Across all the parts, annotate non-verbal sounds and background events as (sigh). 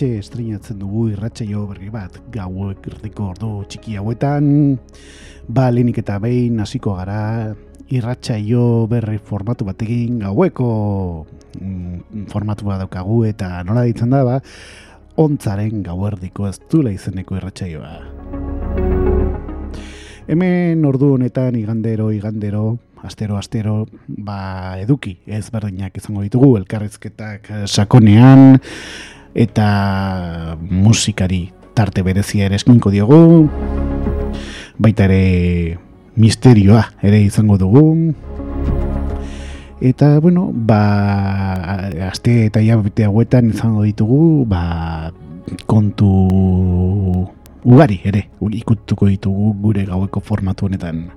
Hementxe estreinatzen dugu irratsaio berri bat gauek erdiko ordu txiki hauetan. Ba, lehenik eta behin hasiko gara irratsaio berri formatu batekin gaueko mm, formatu bat daukagu eta nola ditzen da ba, ontzaren gauerdiko ez dula izeneko irratsaioa. Hemen ordu honetan igandero, igandero, astero astero ba eduki ezberdinak izango ditugu elkarrizketak sakonean eta musikari tarte berezia ere eskinko diogu. Baita ere misterioa ere izango dugu. Eta bueno ba aste eta bete hauetan izango ditugu ba kontu ugari ere ikutuko ditugu gure gaueko formatu honetan.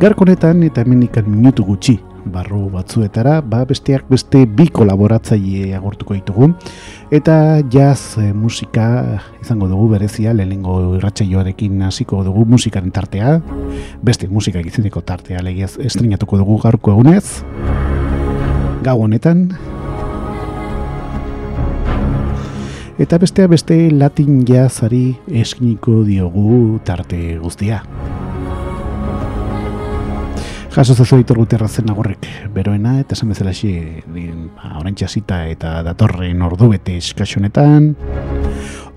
Garkonetan eta hemen ikan minutu gutxi barru batzuetara, ba besteak beste bi kolaboratzaile agurtuko ditugu. Eta jazz e, musika izango dugu berezia lehenengo irratsaioarekin hasiko dugu musikaren tartea. Beste musika izeneko tartea legiaz estrenatuko dugu gaurko egunez. Gau honetan. Eta bestea beste latin jazzari eskiniko diogu tarte guztia Jaso zazu ditor guterra zen agurrek beroena, eta esan bezala xi, ba, orain txasita eta datorren ordu bete eskaxonetan,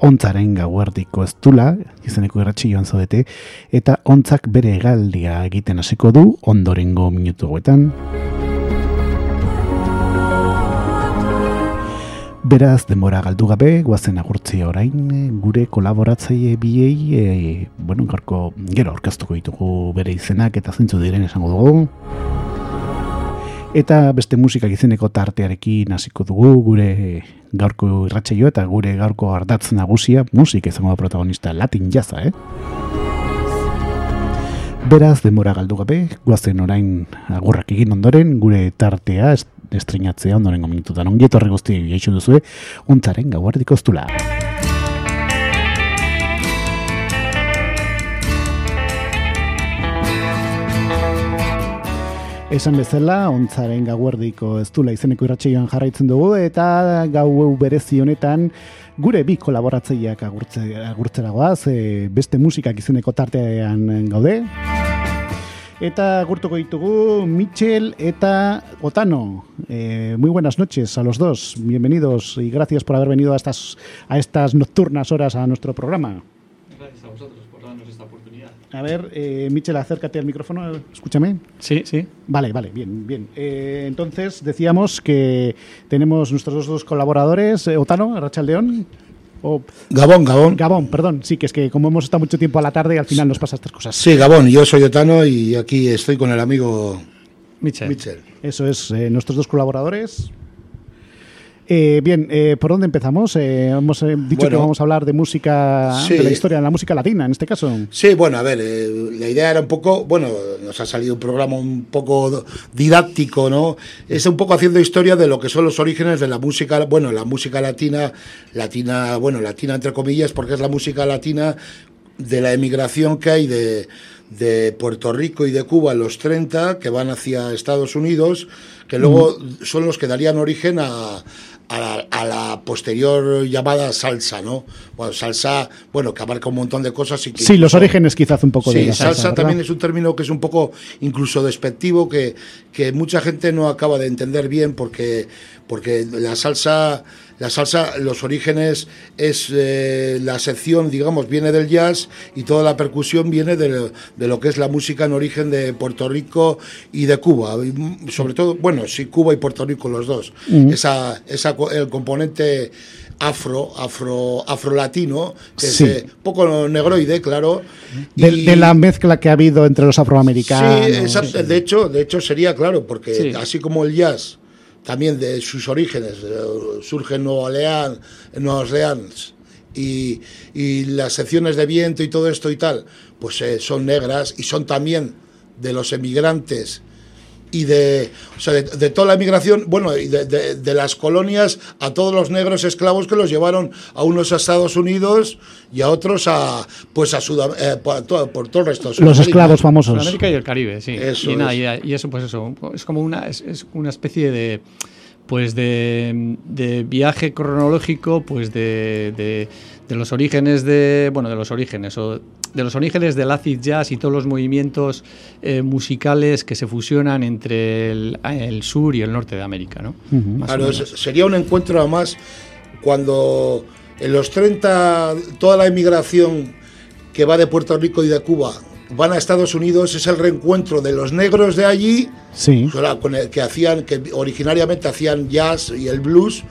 ontzaren gauardiko ez dula, izeneko erratxe joan zaudete, eta ontzak bere egaldia egiten hasiko du ondorengo minutu guetan. Beraz, denbora galdu gabe, guazen agurtzi orain, gure kolaboratzaile biei, e, bueno, garko, gero orkestuko ditugu bere izenak eta zintzu diren esango dugu. Eta beste musikak izeneko tartearekin hasiko dugu gure gaurko irratsaio eta gure gaurko ardatz nagusia musika izango da protagonista latin jaza, eh? Beraz, denbora galdu gabe, guazen orain agurrak egin ondoren, gure tartea, estreinatzea ondorengo minututan. Ongi etorri guzti gaixo duzue, untzaren gauardik oztula. Esan bezala, ontzaren gauardiko ez dula izeneko irratxeioan jarraitzen dugu, eta gau berezi honetan gure bi kolaboratzeiak agurtzera goaz, e, beste musikak izeneko tartean gaude. Eta gurtuko ditugu Michel eta Otano. Eh, muy buenas noches a los dos. Bienvenidos y gracias por haber venido a estas, a estas nocturnas horas a nuestro programa. Gracias a vosotros por darnos esta oportunidad. A ver, eh, Michel, acércate al micrófono. Escúchame. Sí, sí. Vale, vale, bien, bien. Eh, entonces decíamos que tenemos nuestros dos colaboradores, eh, Otano, Rachel León. Gabón, Gabón. Gabón, perdón. Sí, que es que como hemos estado mucho tiempo a la tarde, al final nos pasa estas cosas. Sí, Gabón, yo soy Otano y aquí estoy con el amigo Michel. Eso es, eh, nuestros dos colaboradores. Eh, bien, eh, ¿por dónde empezamos? Eh, hemos eh, dicho Bueno. que vamos a hablar de música, Sí. de la historia de la música latina, en este caso. Sí, bueno, a ver, eh, la idea era un poco, bueno, nos ha salido un programa un poco didáctico, ¿no? Es un poco haciendo historia de lo que son los orígenes de la música, bueno, la música latina, latina, bueno, latina entre comillas, porque es la música latina de la emigración que hay de, de Puerto Rico y de Cuba en los 30, que van hacia Estados Unidos, que luego son los que darían origen a, a la, a la posterior llamada salsa, ¿no? Bueno, salsa, bueno, que abarca un montón de cosas. Y que sí, los orígenes quizás un poco sí, de la salsa, salsa, también es un término que es un poco incluso despectivo, que, que mucha gente no acaba de entender bien porque, porque la salsa la salsa, los orígenes es eh, la sección, digamos, viene del jazz y toda la percusión viene de, de, lo que es la música en origen de Puerto Rico y de Cuba. Y sobre todo, bueno, sí, Cuba y Puerto Rico los dos. Mm. Esa, esa, el componente afro, afro, afrolatino, que Sí. es eh, poco negroide, claro. de, y- de la mezcla que ha habido entre los afroamericanos. Sí, exacto. De hecho, de hecho sería claro, porque Sí. así como el jazz también de sus orígenes eh, surge en Nueva Orleans, y, y las secciones de viento y todo esto y tal, pues eh, son negras y son también de los emigrantes y de, o sea, de, de toda la emigración, bueno, y de, de- de las colonias a todos los negros esclavos que los llevaron a unos a Estados Unidos y a otros a, pues a Sudam- eh, por, todo, por todo el resto. de Los esclavos famosos. Sudamérica y el Caribe, sí. Eso y, nada, es. y, y eso, pues eso, es como una, es, es una especie de, pues de, de viaje cronológico, pues de, de, de los orígenes de, bueno, de los orígenes, o de los orígenes del acid jazz y todos los movimientos eh, musicales que se fusionan entre el, el sur y el norte de América, ¿no? Claro, sería un encuentro además cuando en los 30 toda la inmigración que va de Puerto Rico y de Cuba van a Estados Unidos es el reencuentro de los negros de allí Sí. o sea, con el que hacían que originariamente hacían jazz y el blues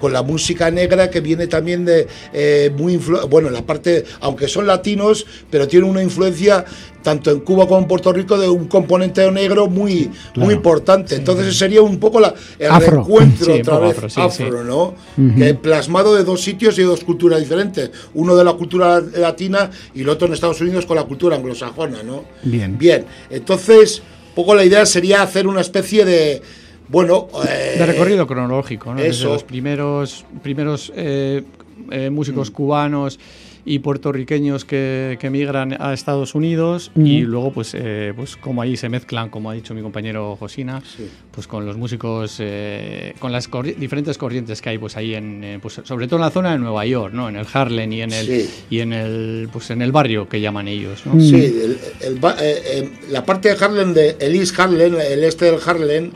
con la música negra que viene también de eh, muy influ- bueno la parte aunque son latinos pero tiene una influencia tanto en Cuba como en Puerto Rico de un componente negro muy Claro. muy importante entonces sería un poco la, el Afro. reencuentro Sí, otra vez afro, sí, afro, sí. ¿no? Que plasmado de dos sitios y de dos culturas diferentes uno de la cultura latina y el otro en Estados Unidos con la cultura anglosajona ¿no? Bien. Bien, entonces, un poco la idea sería hacer una especie de, bueno, eh, de recorrido cronológico, ¿no? Desde los primeros, primeros eh, eh, Mm. músicos cubanos y puertorriqueños que, que emigran a Estados Unidos y luego pues eh, pues como ahí se mezclan como ha dicho mi compañero Josina pues con los músicos eh, con las corri- diferentes corrientes que hay pues ahí en eh, pues sobre todo en la zona de Nueva York no en el Harlem y en el Sí. y en el pues en el barrio que llaman ellos ¿no? Sí, el- el ba- eh, eh, la parte de Harlem, de el East Harlem, el este del Harlem,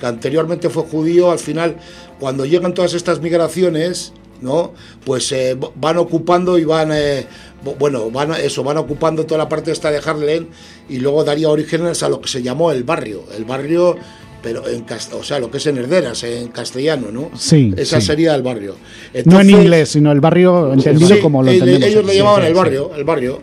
que anteriormente fue judío, al final, cuando llegan todas estas migraciones, ¿no? Pues eh, van ocupando y van, eh, bu- bueno, van a- eso, van ocupando toda la parte esta de Harlem y luego daría orígenes a lo que se llamó el barrio, el barrio, pero en o sea, lo que es en Herderas, en castellano, ¿no? Sí, Esa sí. sería el barrio. no en inglés, sino el barrio entendido Sí, como lo entendemos. Ellos le llamaban el barrio, el barrio.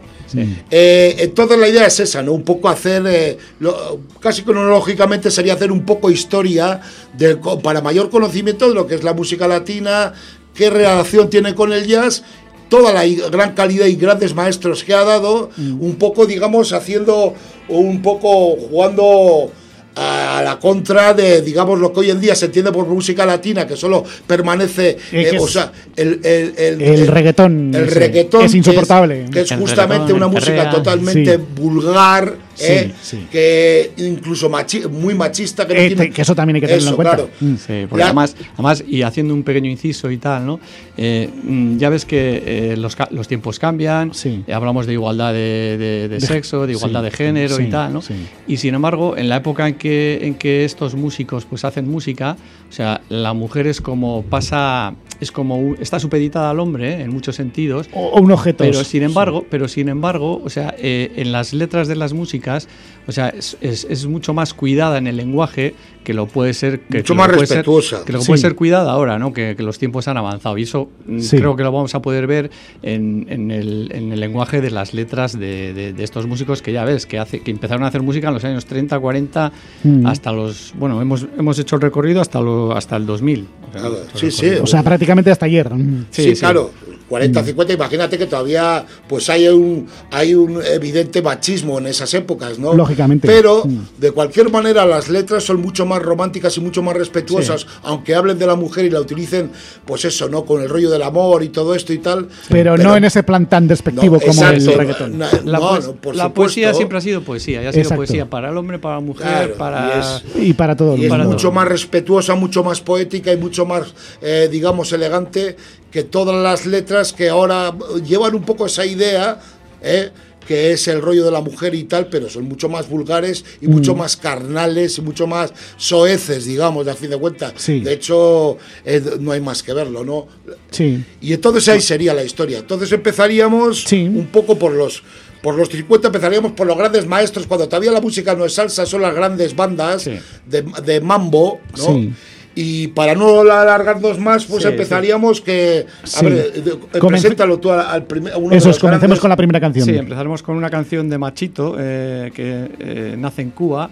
Eh, entonces la idea es esa, ¿no? Un poco hacer, eh, lo- casi cronológicamente sería hacer un poco historia de, para mayor conocimiento de lo que es la música latina, qué relación tiene con el jazz, toda la gran calidad y grandes maestros que ha dado, un poco, digamos, haciendo un poco, jugando a la contra de, digamos, lo que hoy en día se entiende por música latina, que solo permanece, Eh, o sea, el, el, el- El reggaetón el reggaetón es insoportable. que es, justamente una música totalmente Sí. vulgar, eh, sí. que incluso machi- muy machista que, no Eh, tiene- te- que eso también hay que tenerlo en cuenta. claro. Mm. Sí, porque Ya- además, además, y haciendo un pequeño inciso y tal, ¿no? Eh, mm, ya ves que eh, los, los tiempos cambian, Sí. eh, hablamos de igualdad de, de- de De- sexo, de igualdad sí, de género sí, y tal, ¿no? sí. Y sin embargo, en la época en que, en que estos músicos pues hacen música, o sea, la mujer es como pasa, es como un- está supeditada al hombre ¿eh? en muchos sentidos, O, o un objeto. pero sin embargo, pero sin embargo, o sea, eh, en las letras de las músicas, o sea, es, es- es mucho más cuidada en el lenguaje que lo puede ser que Mucho que lo más que puede ser- respetuosa. que lo Sí. puede ser cuidada ahora, ¿no? Que, que los tiempos han avanzado y eso mm, Sí. creo que lo vamos a poder ver en, en el, en el lenguaje de las letras de, de- de estos músicos que ya ves que hace que empezaron a hacer música en los años 30, 40 Mm. hasta los bueno hemos hemos hecho el recorrido hasta lo, hasta el 2000. O sea, Claro, hemos hecho sí, sí. O sea, prácticamente hasta ayer. Sí, Sí, sí. claro. 40, 50, imagínate que todavía pues hay un, hay un evidente machismo en esas épocas, ¿no? Lógicamente. Pero, de cualquier manera, las letras son mucho más románticas y mucho más respetuosas, aunque hablen de la mujer y la utilicen, pues eso, ¿no? Con el rollo del amor y todo esto y tal. Pero, no en ese plan tan despectivo No, como exacto. el reggaetón. Na- La, no, poes- no, por la poesía siempre ha sido poesía, y ha sido Exacto. poesía para el hombre, para la mujer, Claro, para... y es- y para todo el Y es mundo. mucho más respetuosa, mucho más poética y mucho más, eh, digamos, elegante que todas las letras que ahora llevan un poco esa idea, eh, que es el rollo de la mujer y tal, pero son mucho más vulgares y Mm. mucho más carnales y mucho más soeces, digamos, de a fin de cuentas. Sí. De hecho, eh, no hay más que verlo, ¿no? Sí. Y entonces ahí sería la historia. Entonces empezaríamos Sí. un poco por los por los 50 empezaríamos por los grandes maestros, cuando todavía la música no es salsa, son las grandes bandas Sí. de, de mambo, ¿no? Sí. Y para no alargarnos más, pues Sí, empezaríamos que... A Sí. ver, eh, eh, preséntalo tú al, al primer... uno de Eso los es, comencemos grandes- con la primera canción. Sí, empezaremos con una canción de Machito eh, que eh, nace en Cuba,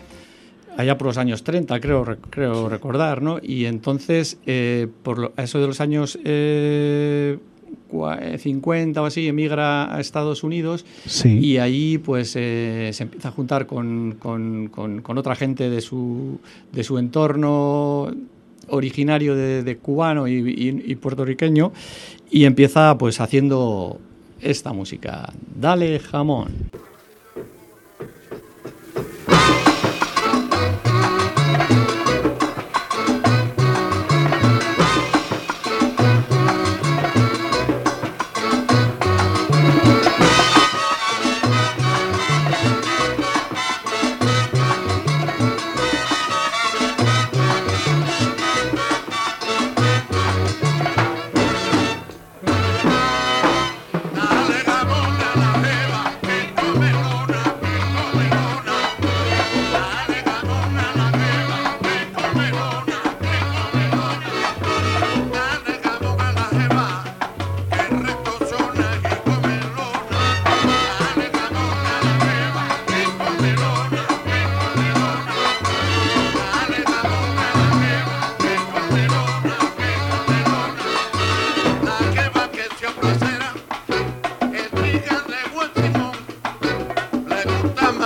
allá por los años 30, creo, creo recordar, ¿no? Y entonces, eh, por lo- eso de los años eh, cua- eh, 50 o así, emigra a Estados Unidos Sí. y ahí pues eh, se empieza a juntar con, con- con- con otra gente de su, de su entorno originario de, cubano y- y puertorriqueño y empieza pues haciendo esta música. Dale jamón.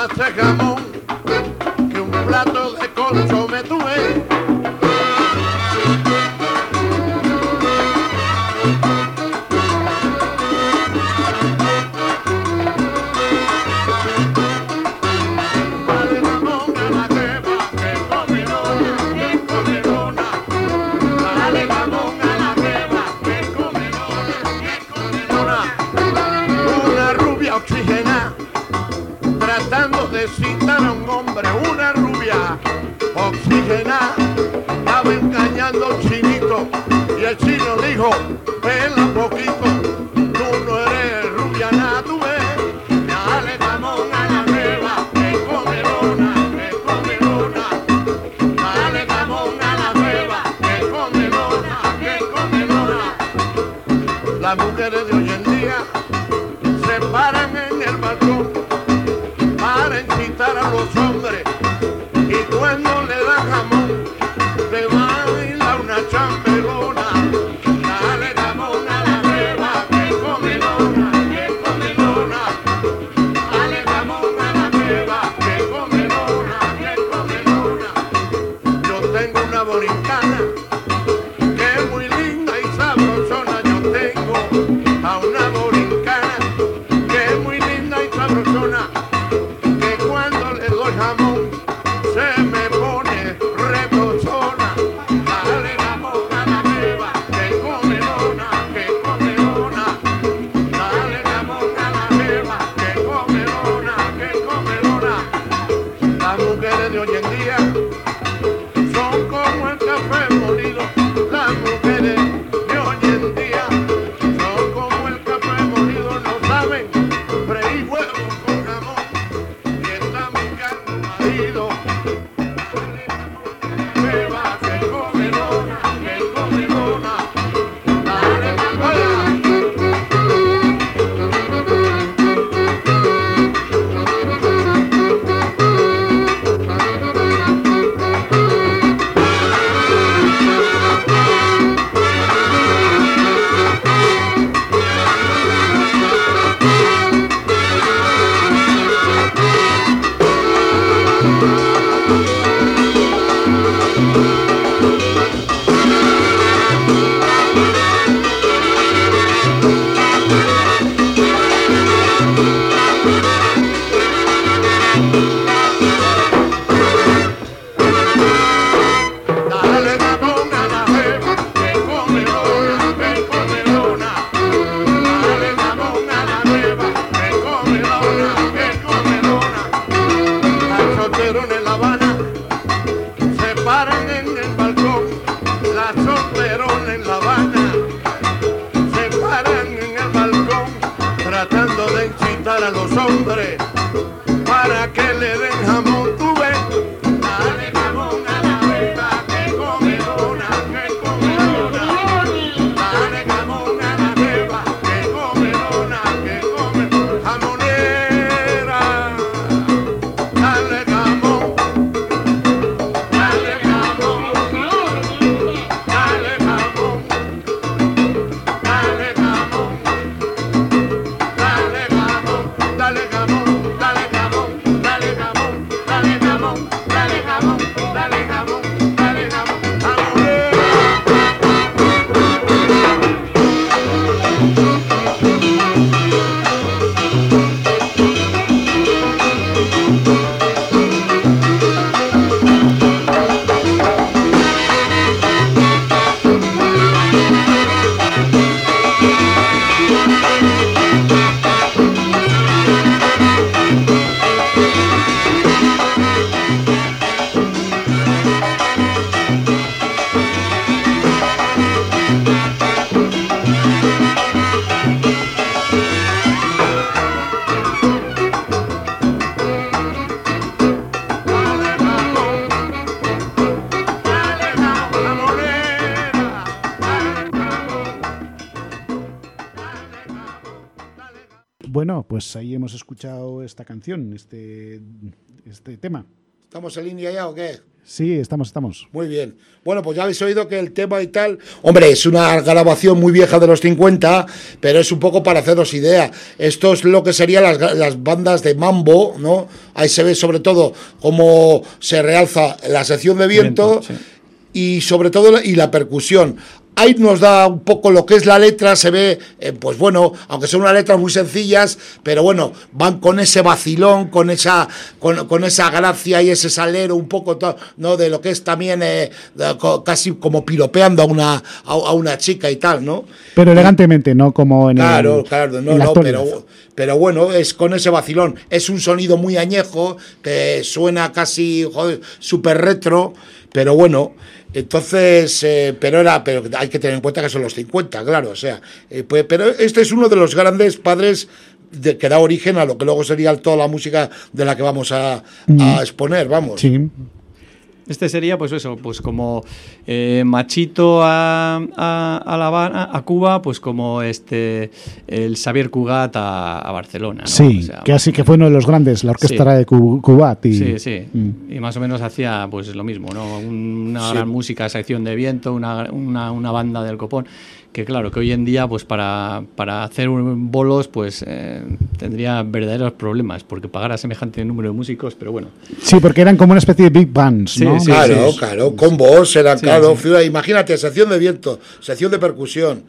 Gusta más el jamón esta canción, este, este tema. ¿Estamos en línea ya o qué? Sí, estamos, estamos. Muy bien. Bueno, pues ya habéis oído que el tema y tal. Hombre, es una grabación muy vieja de los 50, pero es un poco para haceros idea. Esto es lo que serían las, las bandas de mambo, ¿no? Ahí se ve sobre todo cómo se realza la sección de viento. Viento, sí. y sobre todo y la percusión. Ahí nos da un poco lo que es la letra, se ve, eh, pues bueno, aunque son unas letras muy sencillas, pero bueno, van con ese vacilón, con esa, con, con esa gracia y ese salero un poco, to- ¿no? De lo que es también eh, de- co- casi como piropeando a una, a, a una chica y tal, ¿no? Pero elegantemente, no como en Claro, el, claro, no, no, pero, pero bueno, es con ese vacilón. Es un sonido muy añejo, que suena casi súper retro, pero bueno, entonces, eh, pero era, pero hay que tener en cuenta que son los 50, claro, o sea, eh, pues, pero este es uno de los grandes padres de, que da origen a lo que luego sería toda la música de la que vamos a, a exponer, vamos. Sí, Este sería, pues eso, pues como eh, machito a, a, a La Habana, a Cuba, pues como este el Xavier Cugat a, a Barcelona. ¿no? sí, O sea, que así que fue uno de los grandes, la orquesta Sí. de Cu- Cubat. Y, Sí, sí. Mm. Y más o menos hacía pues lo mismo, ¿no? Un- Una Sí. gran música, sección de viento, una, una, una banda del copón. Que claro, que hoy en día, pues para, para hacer un bolos, pues eh, tendría verdaderos problemas, porque pagar a semejante número de músicos, pero bueno. Sí, porque eran como una especie de big bands, Sí, ¿no? sí. Claro, sí. claro, con voz, era Sí, claro, imagínate, sección de viento, sección de percusión,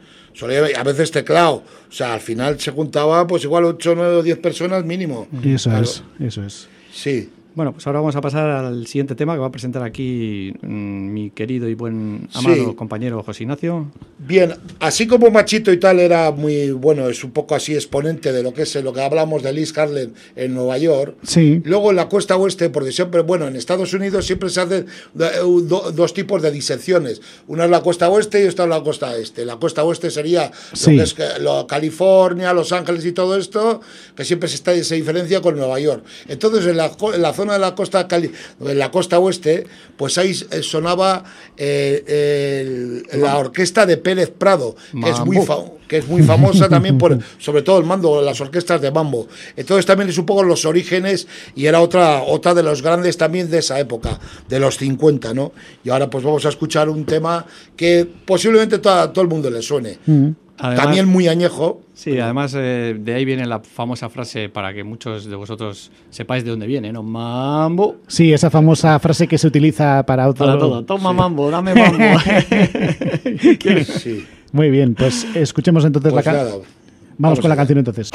a veces teclado, o sea, al final se juntaba pues igual 8, 9 o 10 personas mínimo. Eso Claro, es, eso es. Sí, Bueno, pues ahora vamos a pasar al siguiente tema que va a presentar aquí mm, mi querido y buen amado Sí. compañero José Ignacio. bien, así como Machito y tal era muy, bueno, es un poco así exponente de lo que es lo que hablamos de Liz Harlem en Nueva York. Sí, Luego en la costa oeste, porque siempre, bueno, en Estados Unidos siempre se hacen eh, do- dos tipos de disecciones. Una es la costa oeste y otra es la costa este. La costa oeste sería Sí. lo que es lo- California, Los Ángeles y todo esto, que siempre se, está, se diferencia con Nueva York. Entonces en la, en la zona de la costa cali- en la costa oeste, pues ahí sonaba eh, el- la orquesta de Pérez Prado, que es muy que es muy famosa también por, (laughs) sobre todo el mando de las orquestas de mambo. Entonces también es un poco los orígenes y era otra, otra de los grandes también de esa época, de los 50, ¿no? Y ahora pues vamos a escuchar un tema que posiblemente a todo el mundo le suene. Además- también muy añejo. Sí, además eh, de ahí viene la famosa frase para que muchos de vosotros sepáis de dónde viene, ¿no? Mambo. sí, esa famosa frase que se utiliza para todo. Para todo. Toma mambo, dame mambo. (laughs) Sí. Muy bien, pues escuchemos entonces Pues la canción. Vamos, vamos con la canción entonces.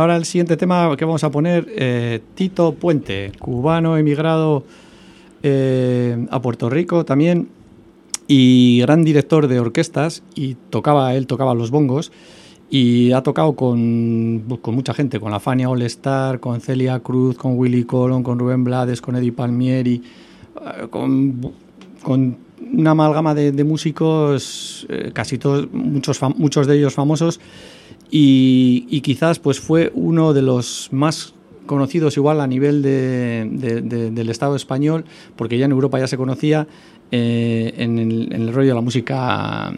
Ahora el siguiente tema que vamos a poner, eh, Tito Puente, cubano emigrado eh, a Puerto Rico también y gran director de orquestas y tocaba, él tocaba los bongos y ha tocado con, con mucha gente, con la Fania All Star, con Celia Cruz, con Willy Colon, con Rubén Blades, con Eddie Palmieri, eh, con, con una amalgama de, de músicos, eh, casi todos, muchos, muchos de ellos famosos y, quizás pues fue uno de los más conocidos igual a nivel de- de- de- del Estado español, porque ya en Europa ya se conocía eh, en el rollo de la música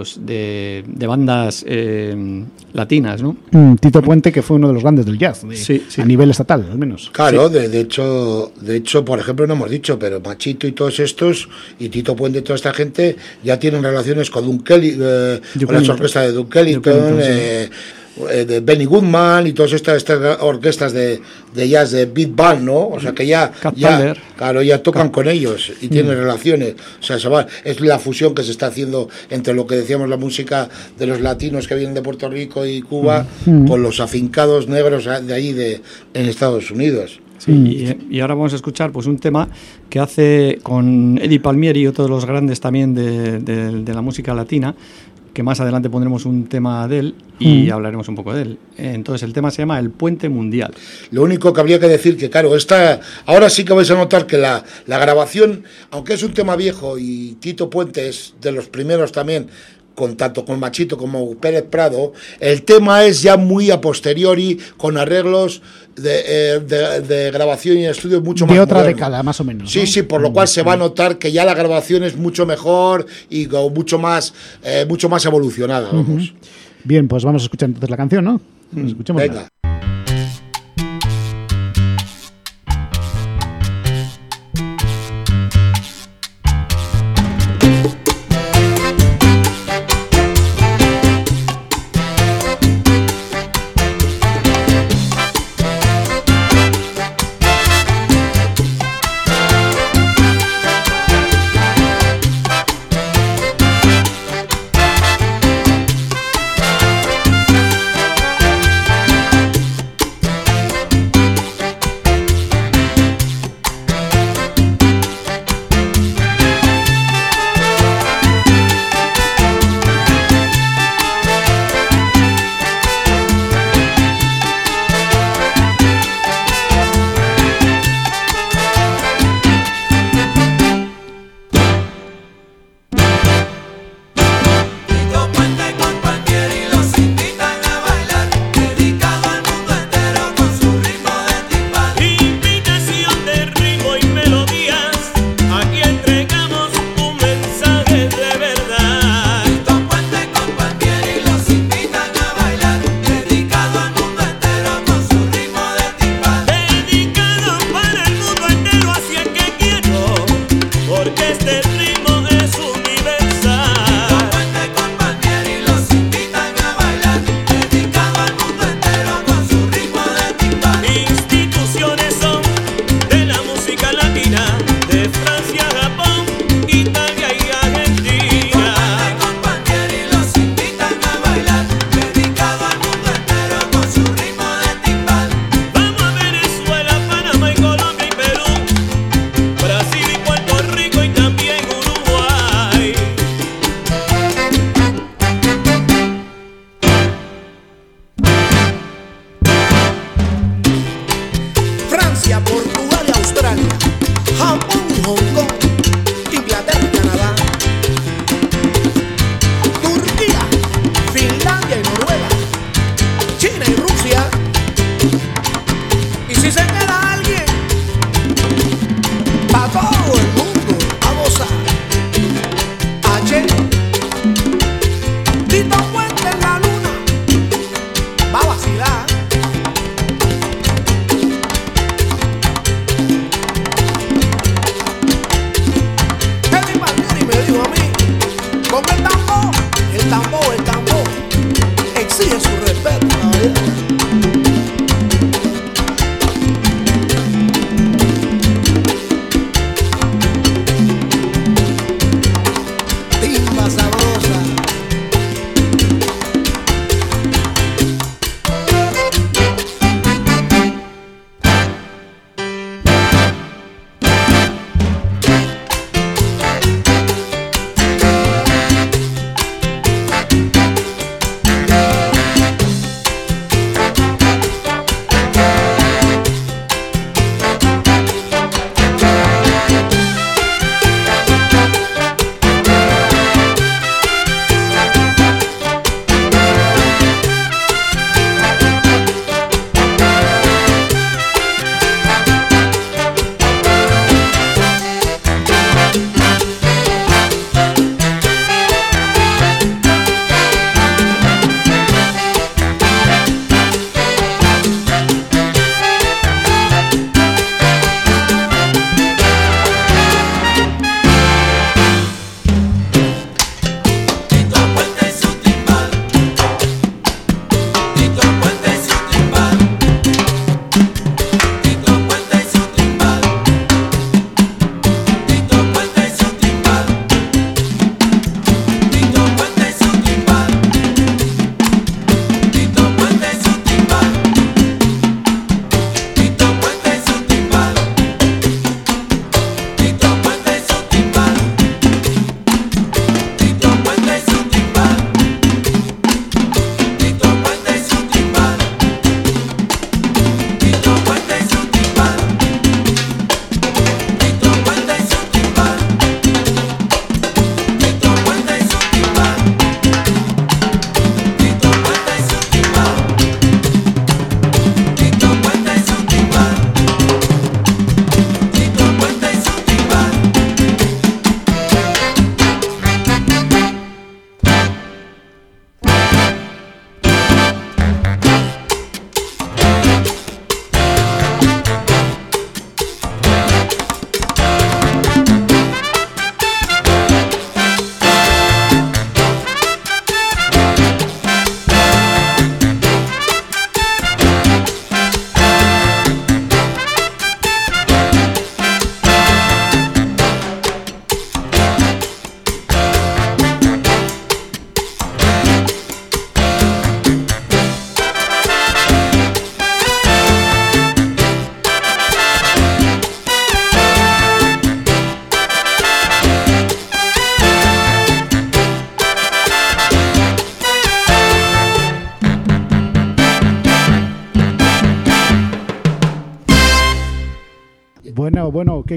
pues de, de bandas eh, latinas, ¿no? Mm, Tito Puente, que fue uno de los grandes del jazz, de- Sí, sí. a nivel estatal, al menos. Claro, de, de hecho, de hecho, por ejemplo, no hemos dicho, pero Machito y todos estos, y Tito Puente y toda esta gente, ya tienen relaciones con Duke Kelly, eh, con Ellington. orquestas de Duke Eh, de Benny Goodman y todas estas, estas orquestas de, de jazz de Big Band, ¿no? O sea que ya, ya claro, ya tocan con ellos y tienen relaciones. O sea, se va- es la fusión que se está haciendo entre lo que decíamos la música de los latinos que vienen de Puerto Rico y Cuba con los afincados negros de ahí de en Estados Unidos. Sí, y, y ahora vamos a escuchar pues un tema que hace con Eddie Palmieri y otros de los grandes también de, de- de la música latina, que más adelante pondremos un tema de él y hablaremos un poco de él. Eh, Entonces el tema se llama El Puente Mundial. Lo único que habría que decir que, claro, esta, ahora sí que vais a notar que la, la grabación, aunque es un tema viejo y Tito Puente es de los primeros también, con tanto con Machito como Pérez Prado, el tema es ya muy a posteriori, con arreglos de, eh, de- de grabación y estudio mucho más De otra década, más o menos. Sí, ¿no? sí, por lo cual se va a notar que ya la grabación es mucho mejor y mucho más, eh, mucho más evolucionada, vamos. Bien, pues vamos a escuchar entonces la canción, ¿no? Escuchemos. Venga. Tito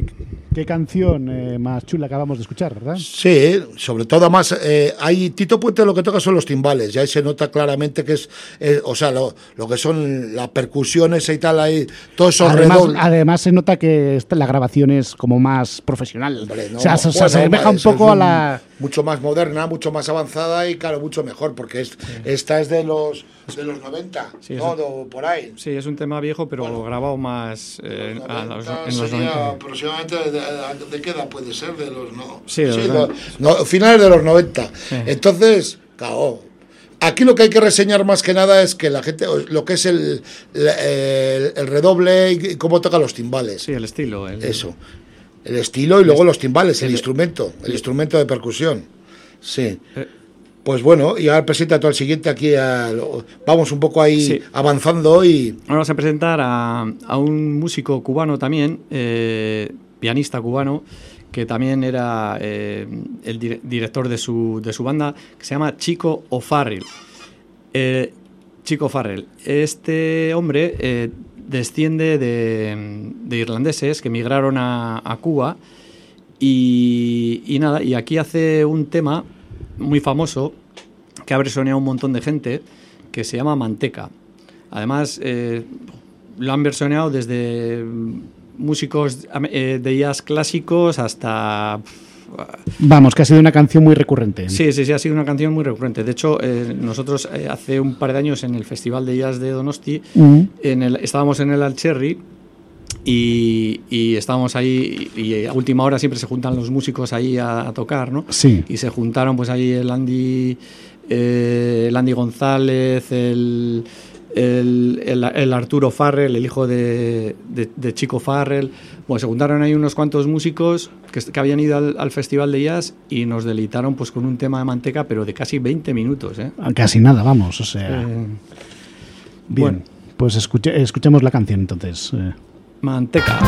qué, qué canción eh, más chula acabamos de escuchar, ¿verdad? Sí, sobre todo además, eh, hay Tito Puente lo que toca son los timbales, ya ahí se nota claramente que es, eh, o sea, lo, lo que son las percusiones y tal, ahí, todos esos Además, además se nota que esta- la grabación es como más profesional. Hombre, no, o sea, se, se bueno, asemeja un eso poco a la... Mucho más moderna, mucho más avanzada y claro, mucho mejor, porque es- esta es de los de los 90, Sí, ¿no? por ahí. Sí, es un tema viejo, pero Bueno. grabado más eh, los- 90 en los sería 90. aproximadamente de, de- de qué edad puede ser de los no Sí, de los lo- no, finales de los 90 Sí. entonces cao aquí lo que hay que reseñar más que nada es que la gente lo que es el, el, el redoble y y cómo toca los timbales Sí, el estilo. el- eso el estilo y luego los timbales el el- instrumento el instrumento de percusión sí Eh. pues bueno, y ahora presenta todo el siguiente aquí. a vamos un poco ahí Sí. avanzando y Ahora vamos a presentar a, a un músico cubano también, eh, pianista cubano, que también era eh, el dire- director de su, de su banda, que se llama Chico O'Farrell. Eh, Chico Farrell. Este hombre desciende de, de irlandeses que emigraron a, Cuba y, nada, y aquí hace un tema muy famoso que ha versioneado un montón de gente que se llama Manteca. Además, eh, lo han versioneado desde músicos eh, de jazz clásicos hasta... Vamos, que ha sido una canción muy recurrente. Sí, sí, sí, ha sido una canción muy recurrente. De hecho, eh, nosotros eh, hace un par de años en el Festival de Jazz de Donosti, Mm. en el, estábamos en el Alcherry y, y estábamos ahí y, y a última hora siempre se juntan los músicos ahí a, a tocar, ¿no? Sí. Y se juntaron pues ahí el Andy, eh, el Andy González, el, el, el- el Arturo Farrell, el hijo de, de- de Chico Farrell. Bueno, se juntaron ahí unos cuantos músicos que, que habían ido al, al Festival de Jazz y nos deleitaron pues con un tema de manteca, pero de casi 20 minutos, ¿eh? Casi nada, vamos, o sea... Eh, bien, bueno. pues escuche- escuchemos la canción entonces. eh. manteca.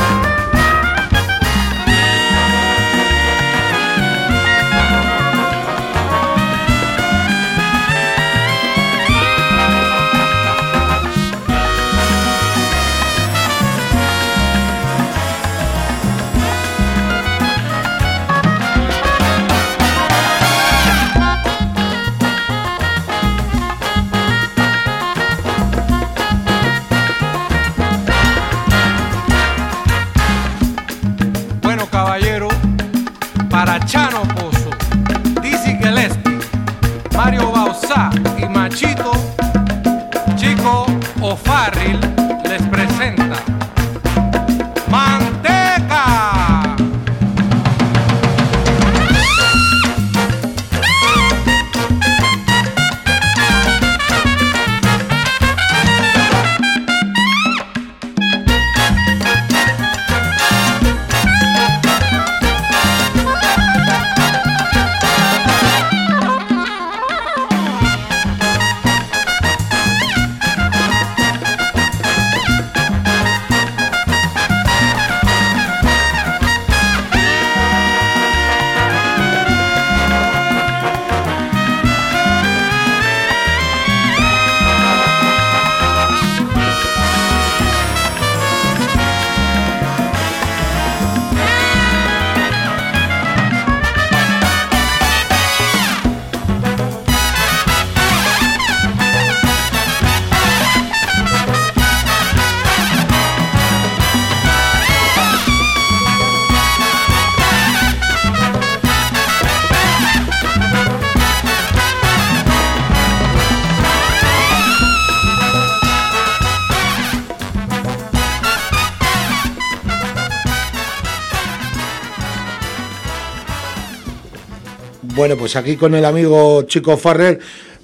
Pues aquí con el amigo Chico Farrer,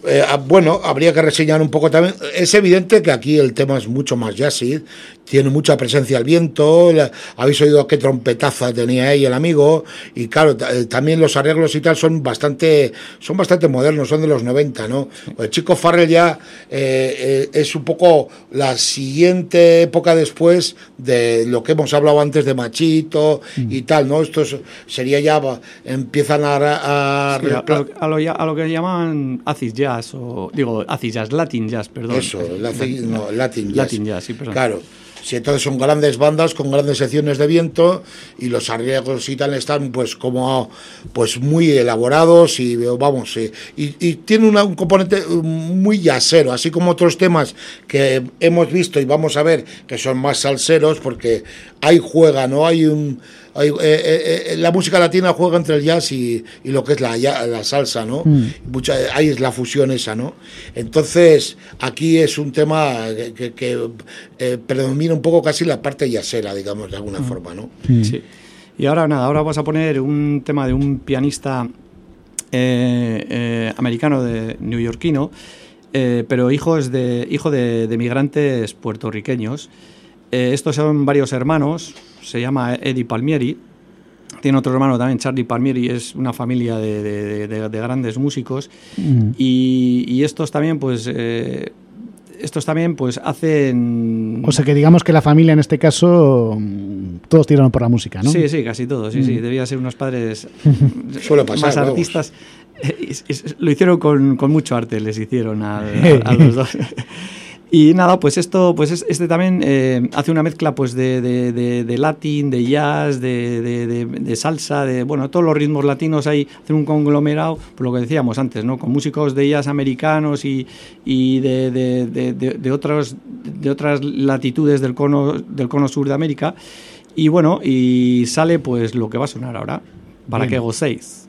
eh, ah, bueno, habría que reseñar un poco también. Es evidente que aquí el tema es mucho más jazzy, tiene mucha presencia al viento, la- habéis oído qué trompetaza tenía ahí el amigo, y claro, eh, también los arreglos y tal son bastante, son bastante modernos, son de los 90, ¿no? El Chico Farrell ya eh, eh, es un poco la siguiente época después de lo que hemos hablado antes de Machito y tal, ¿no? Esto es- sería ya, empiezan a... a- a Sí, lo, a lo a lo que llaman acid jazz, o digo, acid jazz, latin jazz, perdón. Eso, Latin, no, Latin Jazz. Latin jazz, sí, perdón. Claro. Sí, entonces son grandes bandas con grandes secciones de viento y los arreglos y tal están pues como pues muy elaborados y vamos eh, y, y tiene un componente mm, muy yacero, así como otros temas que hemos visto y vamos a ver que son más salseros porque ahí juega, no hay un hay, eh, eh, eh, la música latina juega entre el jazz y, y lo que es la, salsa, ¿no? Mucha, ahí es la fusión esa, ¿no? Entonces, aquí es un tema que, que- que, eh, predomina un poco casi la parte yacera, digamos, de alguna forma, ¿no? Sí. Y ahora nada, ahora vamos a poner un tema de un pianista eh, eh, americano de neoyorquino, eh, pero hijo, es de, hijo de, de migrantes puertorriqueños. Eh, estos son varios hermanos, se llama Eddie Palmieri. Tiene otro hermano también, Charlie Palmieri, es una familia de, de- de- de grandes músicos. Y, y estos también, pues, eh, estos también, pues, hacen... O sea que digamos que la familia en este caso mm, todos tiraron por la música, ¿no? Sí, sí, casi todos. Sí, sí, debía ser unos padres (laughs) Suele pasar, más artistas. (laughs) Lo hicieron con, con mucho arte, les hicieron a, a- (laughs) a los dos. Y nada, pues esto, pues es- este también eh, hace una mezcla pues de, de, de- de latín, de jazz, de, de- de- de salsa, de bueno, todos los ritmos latinos ahí, hacen un conglomerado, por lo que decíamos antes, ¿no? Con músicos de jazz americanos y, y de, de, de- de- de otros, de otras latitudes del cono, del cono sur de América. Y bueno, y sale pues lo que va a sonar ahora, para que gocéis.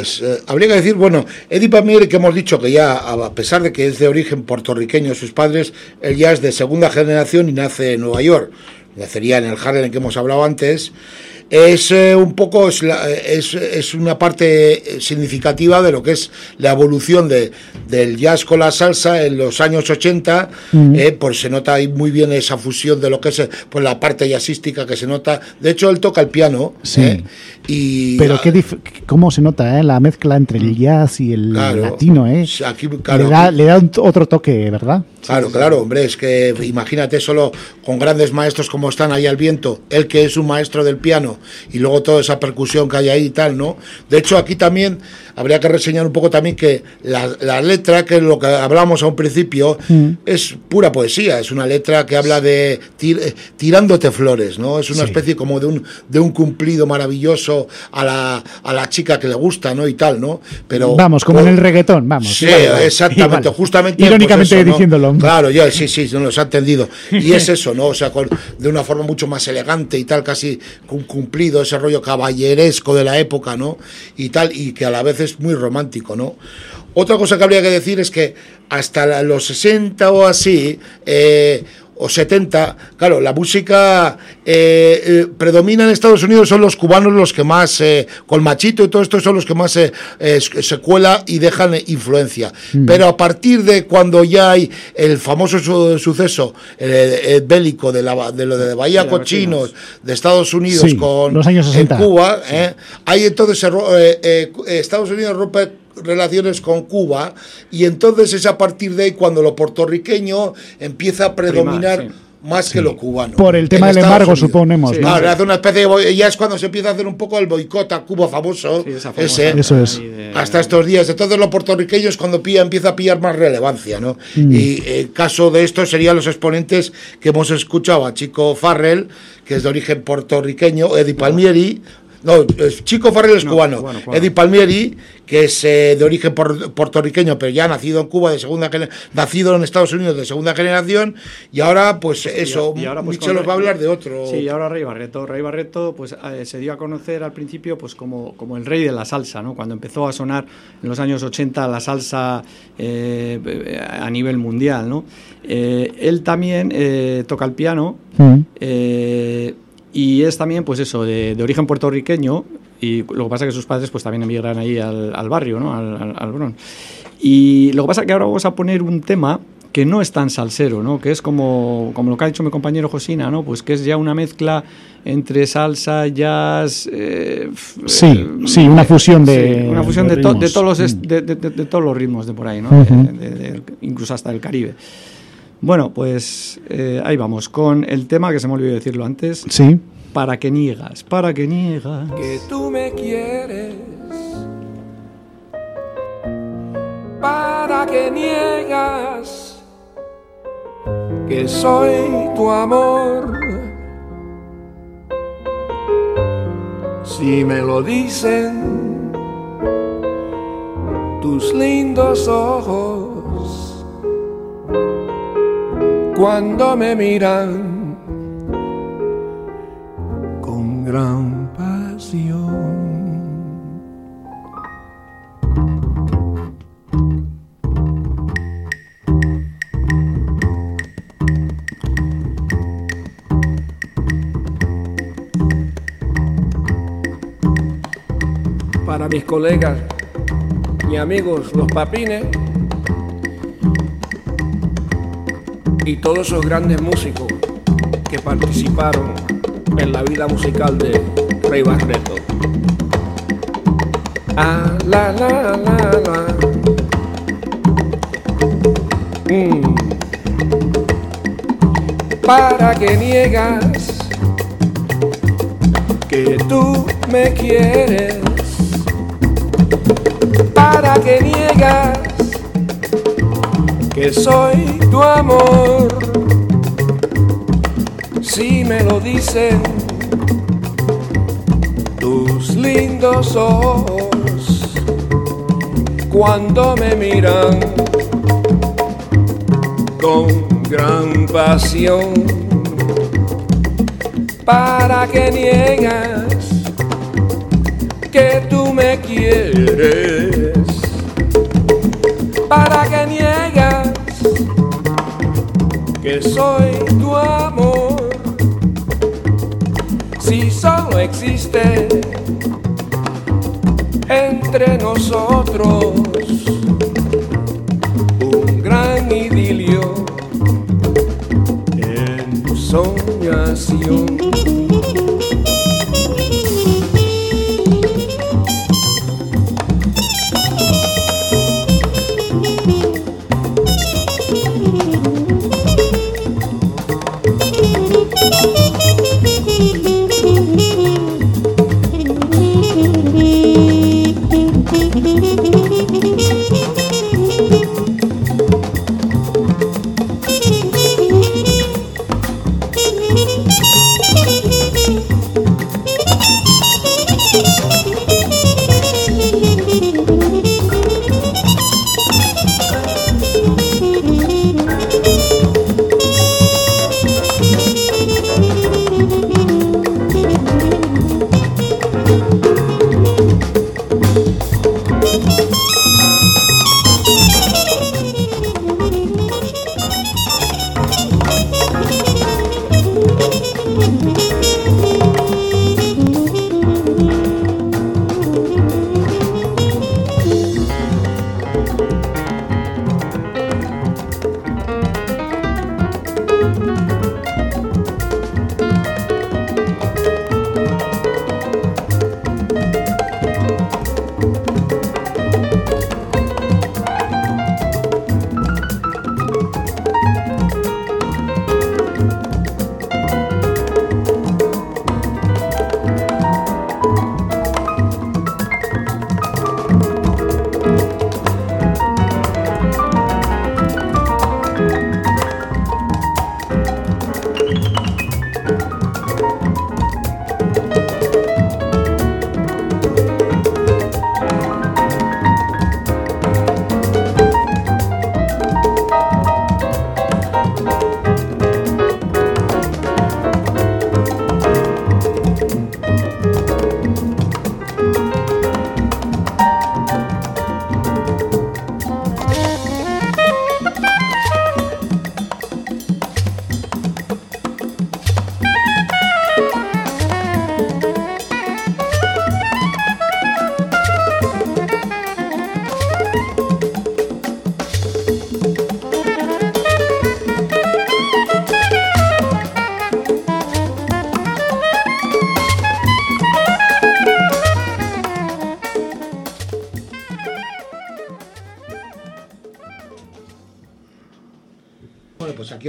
Pues eh, habría que decir, bueno, Eddie Palmieri, que hemos dicho que ya, a pesar de que es de origen puertorriqueño sus padres, él ya es de segunda generación y nace en Nueva York. Nacería en el Harlem que hemos hablado antes. Es eh, un poco, es, la- es, es una parte eh, significativa de lo que es la evolución de, del jazz con la salsa en los años 80, eh, pues se nota ahí muy bien esa fusión de lo que es eh, pues la parte jazzística que se nota. De hecho, él toca el piano. Sí. eh, y, Pero qué dif- cómo se nota eh, la mezcla entre el jazz y el Claro. latino, ¿eh? Aquí, claro, le da, le da un- otro toque, ¿verdad? Claro, claro, hombre, es que imagínate solo con grandes maestros como están ahí al viento, él que es un maestro del piano y luego toda esa percusión que hay ahí y tal, ¿no? De hecho, aquí también habría que reseñar un poco también que la, la letra, que es lo que hablábamos a un principio, es pura poesía, es una letra que habla de tir- eh, tirándote flores, ¿no? Es una Sí. especie como de un, de un cumplido maravilloso a la, a la chica que le gusta, ¿no? Y tal, ¿no? Pero vamos, como en el reggaetón, vamos. Sí, Vale, vale. exactamente, Igual. justamente. Irónicamente pues eso, ¿no? diciéndolo. Claro, ya, sí, (laughs) sí, no los ha entendido. Y es eso, ¿no? O sea, con, de una forma mucho más elegante y tal, casi cumplido, ese rollo caballeresco de la época, ¿no? Y tal, y que a la vez es muy romántico, ¿no? Otra cosa que habría que decir es que hasta los 60 o así, eh, o 70, claro, la música eh, eh, predomina en Estados Unidos, son los cubanos los que más, eh, con Machito y todo esto, son los que más eh, eh, se cuela y dejan influencia. Pero a partir de cuando ya hay el famoso su- suceso bélico de, la, de lo de Bahía la Cochinos, de Estados Unidos Sí, con los años 60. en Cuba, ahí entonces se Estados Unidos rompe relaciones con Cuba y entonces es a partir de ahí cuando lo puertorriqueño empieza a predominar Primar, sí. más que lo cubano. Por el tema del Estados embargo, Unidos. suponemos, Sí. ¿no? Claro, hace una especie de ya es cuando se empieza a hacer un poco el boicot a Cuba famoso, Sí, esa ese, Eso es. hasta estos días. Entonces los puertorriqueños cuando pilla, empieza a pillar más relevancia, ¿no? Mm. Y el caso de esto serían los exponentes que hemos escuchado a Chico Farrell, que es de origen puertorriqueño, Eddie Palmieri. No, Chico Farrell es No, cubano. cubano, cubano. Eddie Palmieri, que es eh, de origen por- puertorriqueño, pero ya nacido en Cuba de segunda nacido en Estados Unidos de segunda generación, y ahora, pues eso, Y ahora, pues, Michel nos va a hablar de otro. Sí, y ahora Rey Barreto. Rey Barreto pues, eh, se dio a conocer al principio pues, como, como el rey de la salsa, ¿no? cuando empezó a sonar en los años 80 la salsa eh, a nivel mundial. ¿no? Eh, él también eh, toca el piano Mm. Y es también pues eso, de, de origen puertorriqueño. Y lo que pasa es que sus padres pues también emigran ahí al, al barrio, ¿no? al, al- al Bronx. Y lo que pasa es que ahora vamos a poner un tema que no es tan salsero, ¿no? Que es como, como lo que ha dicho mi compañero Josina, ¿no? Pues que es ya una mezcla entre salsa, jazz... eh, Sí, eh, sí, una fusión de- sí, una fusión de de, to- de todos los de, de- todos los ritmos de por ahí, ¿no? De- de- incluso hasta el Caribe. Bueno, pues eh, ahí vamos, con el tema que se me olvidó decirlo antes, Sí. para que niegas, para que niegas. que tú me quieres. Para que niegas que soy tu amor. Si me lo dicen tus lindos ojos cuando me miran con gran pasión. Para mis colegas y amigos los papines y todos esos grandes músicos que participaron en la vida musical de Rey Barreto. Ah, la, la, la, la. Mm. Para que niegas que tú me quieres. Para que niegas que soy tu amor. Si me lo dicen tus lindos ojos cuando me miran con gran pasión. Para que niegas que soy tu amor? Si solo existe entre nosotros un gran idilio en soñación.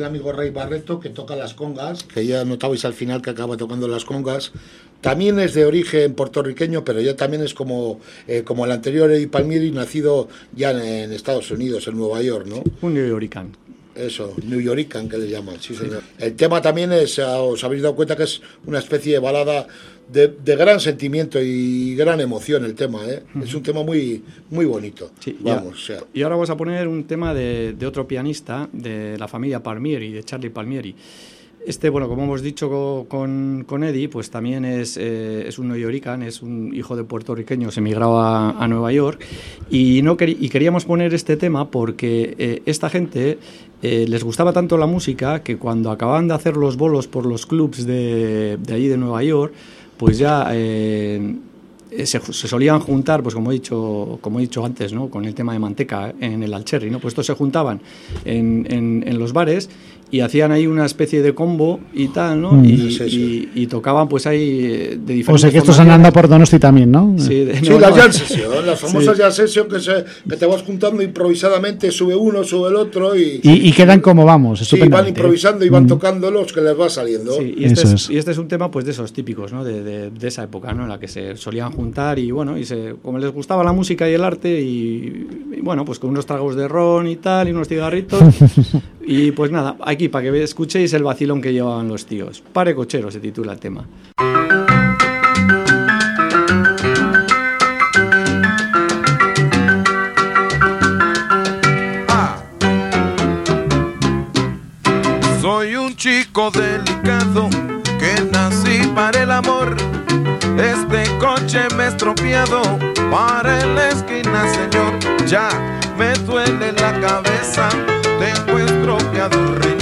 El amigo Rey Barreto que toca las congas, que ya notabais al final que acaba tocando las congas. También es de origen puertorriqueño, pero ya también es como, eh, como el anterior Eddie Palmieri, nacido ya en, Estados Unidos, en Nueva York, ¿no? Un New Yorican. Eso, New Yorican que le llaman, sí señor. El tema también es, ah, os habéis dado cuenta que es una especie de balada de, de gran sentimiento y gran emoción el tema, ¿eh? Es un tema muy, muy bonito. Sí, y Vamos, a- o sea, Y ahora vamos a poner un tema de, de otro pianista, de la familia Palmieri, de Charlie Palmieri. Este, bueno, como hemos dicho co- con, con Eddie, pues también es, eh, es un neoyorican, es un hijo de puertorriqueños emigrado a, a Nueva York. Y, no y queríamos poner este tema porque eh, esta gente eh, les gustaba tanto la música que cuando acababan de hacer los bolos por los clubs de, de allí de Nueva York, pues ya eh, eh, se, se solían juntar, pues como he dicho, como he dicho antes, ¿no? con el tema de manteca en el Alcherry, ¿no? Pues estos se juntaban en, en- en los bares y hacían ahí una especie de combo y tal, ¿no? Mm. Y, sí. y- y tocaban pues ahí eh, de diferentes O sea que estos han andado por Donosti también, ¿no? Sí, de- Sí, no, las no. jam session, las famosas Sí. jam session que, se, que te vas juntando improvisadamente, sube uno, sube el otro y, Y, y quedan como vamos, sí, van estupendamente. improvisando y van Mm. tocando los que les va saliendo. Sí, y, este Eso es, es. y este es un tema pues de esos típicos, ¿no? De, de- de esa época, ¿no? En la que se solían juntar y bueno, y se, como les gustaba la música y el arte y, y, bueno, pues con unos tragos de ron y tal y unos cigarritos (laughs) y pues nada, aquí para que escuchéis el vacilón que llevaban los tíos. Pare cochero se titula el tema. Soy un chico delicado que nací para el amor. Este coche me estropeado. Para la esquina, señor. Ya me duele la cabeza. Tengo estropeado riñón.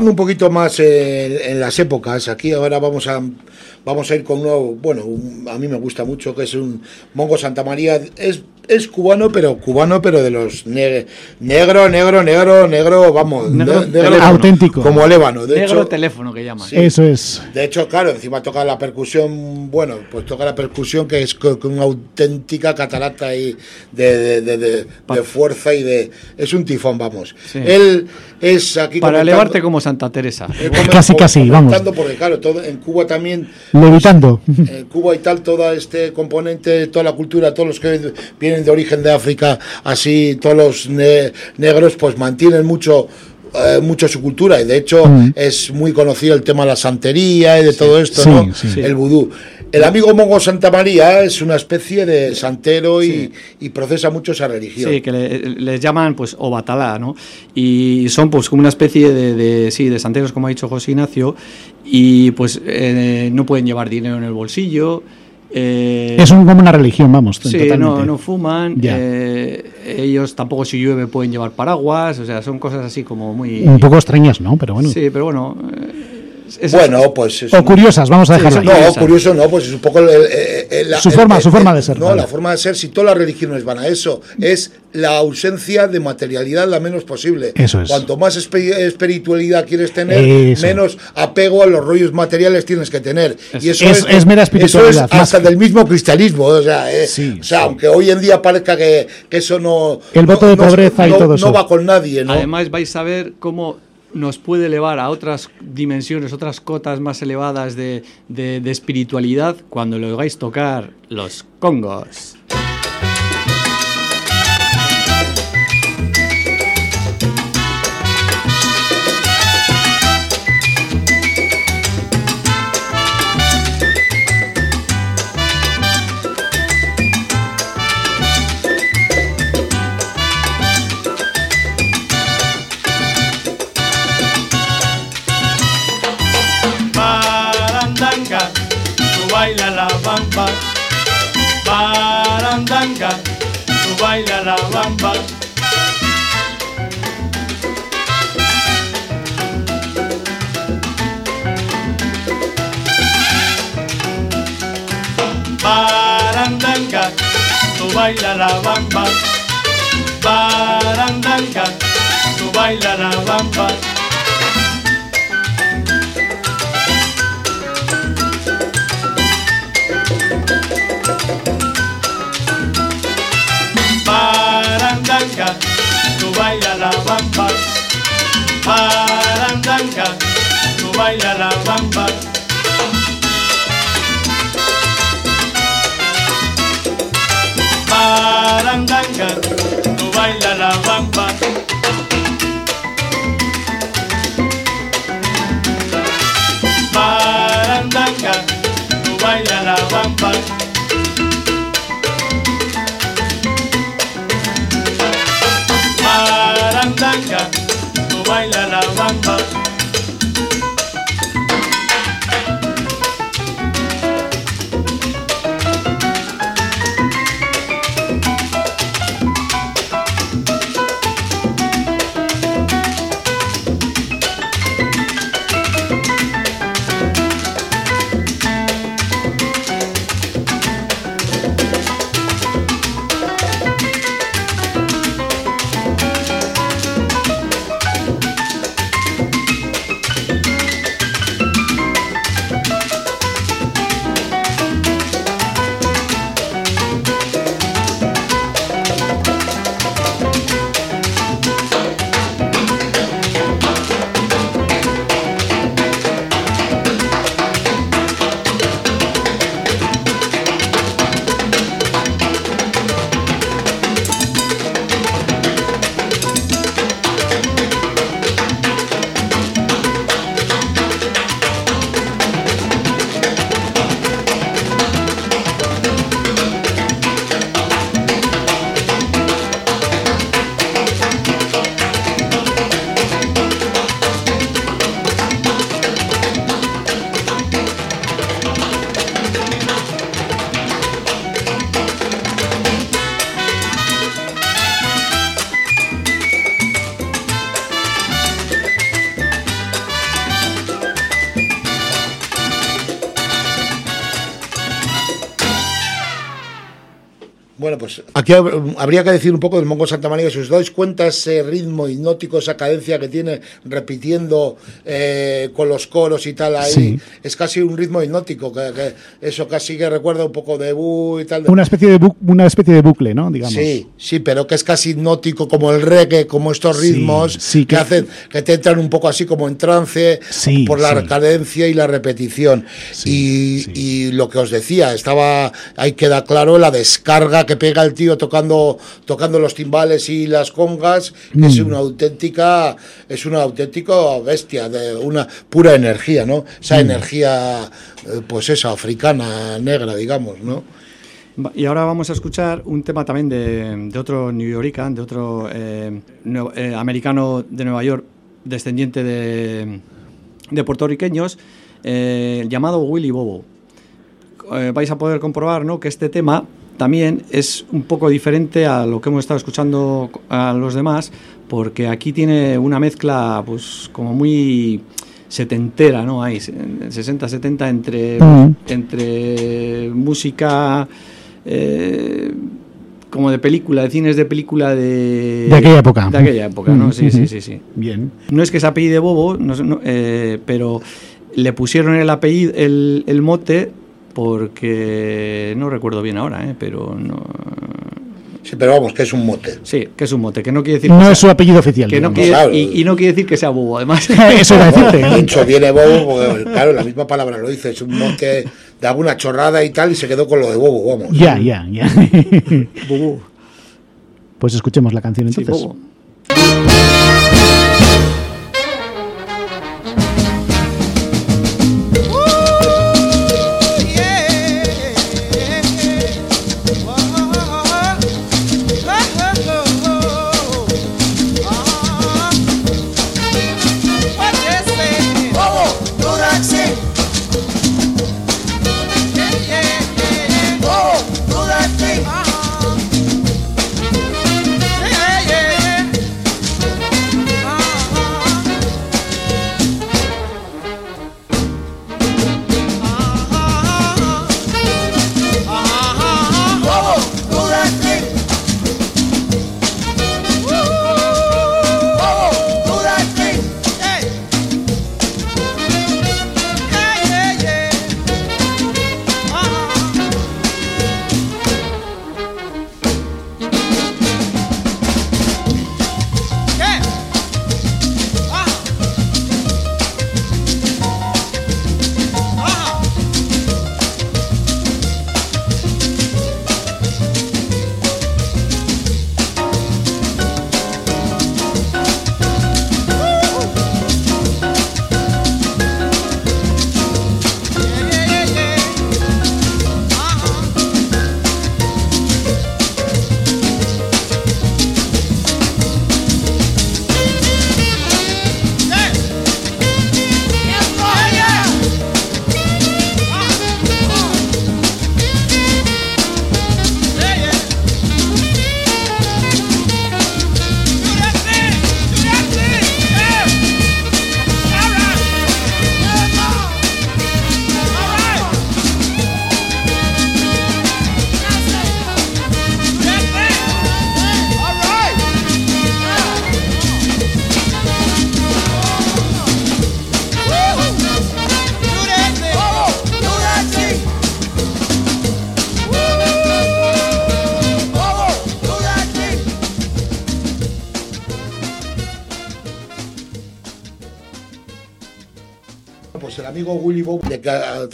Un poquito más en, en las épocas, aquí ahora vamos a vamos a ir con uno, bueno, a mí me gusta mucho, que es un Mongo Santa María, es, es cubano, pero cubano, pero de los ne- negro, negro, negro, negro, vamos, Negro ne- negro teléfono. Auténtico. Como Lébano, de Negro hecho. teléfono que llaman. Sí. Eso es. De hecho, claro, encima toca la percusión, bueno, pues toca la percusión que es co- con una auténtica catarata y de, de, de- de- de fuerza y de... Es un tifón, vamos. Sí. Él es aquí... Para elevarte como Santa Teresa. eh, como- Casi, casi, vamos. Porque claro, todo, en Cuba también Levitando. en Cuba y tal, todo este componente, toda la cultura, todos los que vienen de origen de África, así, todos los ne- negros, pues mantienen mucho. eh, mucho su cultura y de hecho Mm. es muy conocido el tema de la santería y de todo esto, Sí, ¿no? sí. El vudú. El amigo Mongo Santa María es una especie de santero y, y procesa mucho esa religión. Sí, que le- les llaman pues obatalá, ¿no? Y son pues como una especie de, de- sí, de santeros, como ha dicho José Ignacio, y pues eh, no pueden llevar dinero en el bolsillo. Eh, Es un, como una religión, vamos. Sí, totalmente. no, no fuman. Ya. eh, ellos tampoco si llueve pueden llevar paraguas, o sea, son cosas así como muy... Un poco extrañas, ¿no? Pero bueno. Sí, pero bueno... eh, es- Bueno, pues es O un- curiosas, vamos a Sí, dejarlo ahí. No, Curiosa. curioso no, pues es un poco el- el- el- la- Su forma- el- su forma de ser, No, vale. la forma de ser, si todas las religiones van a eso, es la ausencia de materialidad la menos posible. Eso es. Cuanto más espe- espiritualidad quieres tener, Eso. menos apego a los rollos materiales tienes que tener. Y eso Es- es mera Eso es espiritualidad, más hasta que- del mismo cristianismo. O sea, eh, Sí, o sea sí. aunque hoy en día parezca que, que eso no. El voto no- de no- pobreza y no- todo eso. No va con nadie, ¿no? Además vais a ver cómo nos puede elevar a otras dimensiones, otras cotas más elevadas de, de- de espiritualidad cuando le oigáis tocar los congos. Baila la bamba. Barandanga, tú baila la bamba. Barandanga, tú baila la bamba. Barandanga, tú baila la bamba. Nation. Aquí hab- habría que decir un poco del Mongo Santa María. Si os dais cuenta ese ritmo hipnótico, esa cadencia que tiene repitiendo eh, con los coros y tal ahí, Sí. es casi un ritmo hipnótico. Que, que eso casi que recuerda un poco de Bu y tal. Una especie de, bu- una especie de bucle, ¿no? Digamos. Sí, sí, pero que es casi hipnótico como el reggae, como estos ritmos sí, que, que- hacen que te entran un poco así como en trance por la cadencia y la repetición. Y, y lo que os decía, estaba ahí queda claro la descarga que pega el tío tocando tocando los timbales y las congas, es Mm. una auténtica es una auténtica bestia de una pura energía, ¿no? Esa Mm. energía eh, pues esa africana negra, digamos, ¿no? Y ahora vamos a escuchar un tema también de, de otro New Yorican, de otro eh, eh, americano de Nueva York, descendiente de, de puertorriqueños, eh, llamado Willy Bobo. Vais a poder comprobar ¿no? que este tema también es un poco diferente a lo que hemos estado escuchando a los demás, porque aquí tiene una mezcla pues como muy setentera, ¿no? Hay 60, 70 entre, Mm. entre música eh, como de película, de cines de película de... De aquella época. De aquella época, ¿no? Mm, Sí, sí, sí, sí. Bien. No es que se apellide Bobo, no no, eh, pero le pusieron el apellido, el, el mote porque no recuerdo bien ahora, eh, pero no. Sí, pero vamos, que es un mote. Sí, que es un mote, que no quiere decir No que es su sea, apellido oficial. que no digamos. quiere- Claro. y, y no quiere decir que sea Bobo, además. (laughs) Eso era Bueno, decirte. viene bobo, porque, claro, la misma palabra lo dice, es un mote de alguna chorrada y tal, y se quedó con lo de bobo, vamos. Ya, ya, ya. Bobo. Pues escuchemos la canción Sí, entonces. Bobo,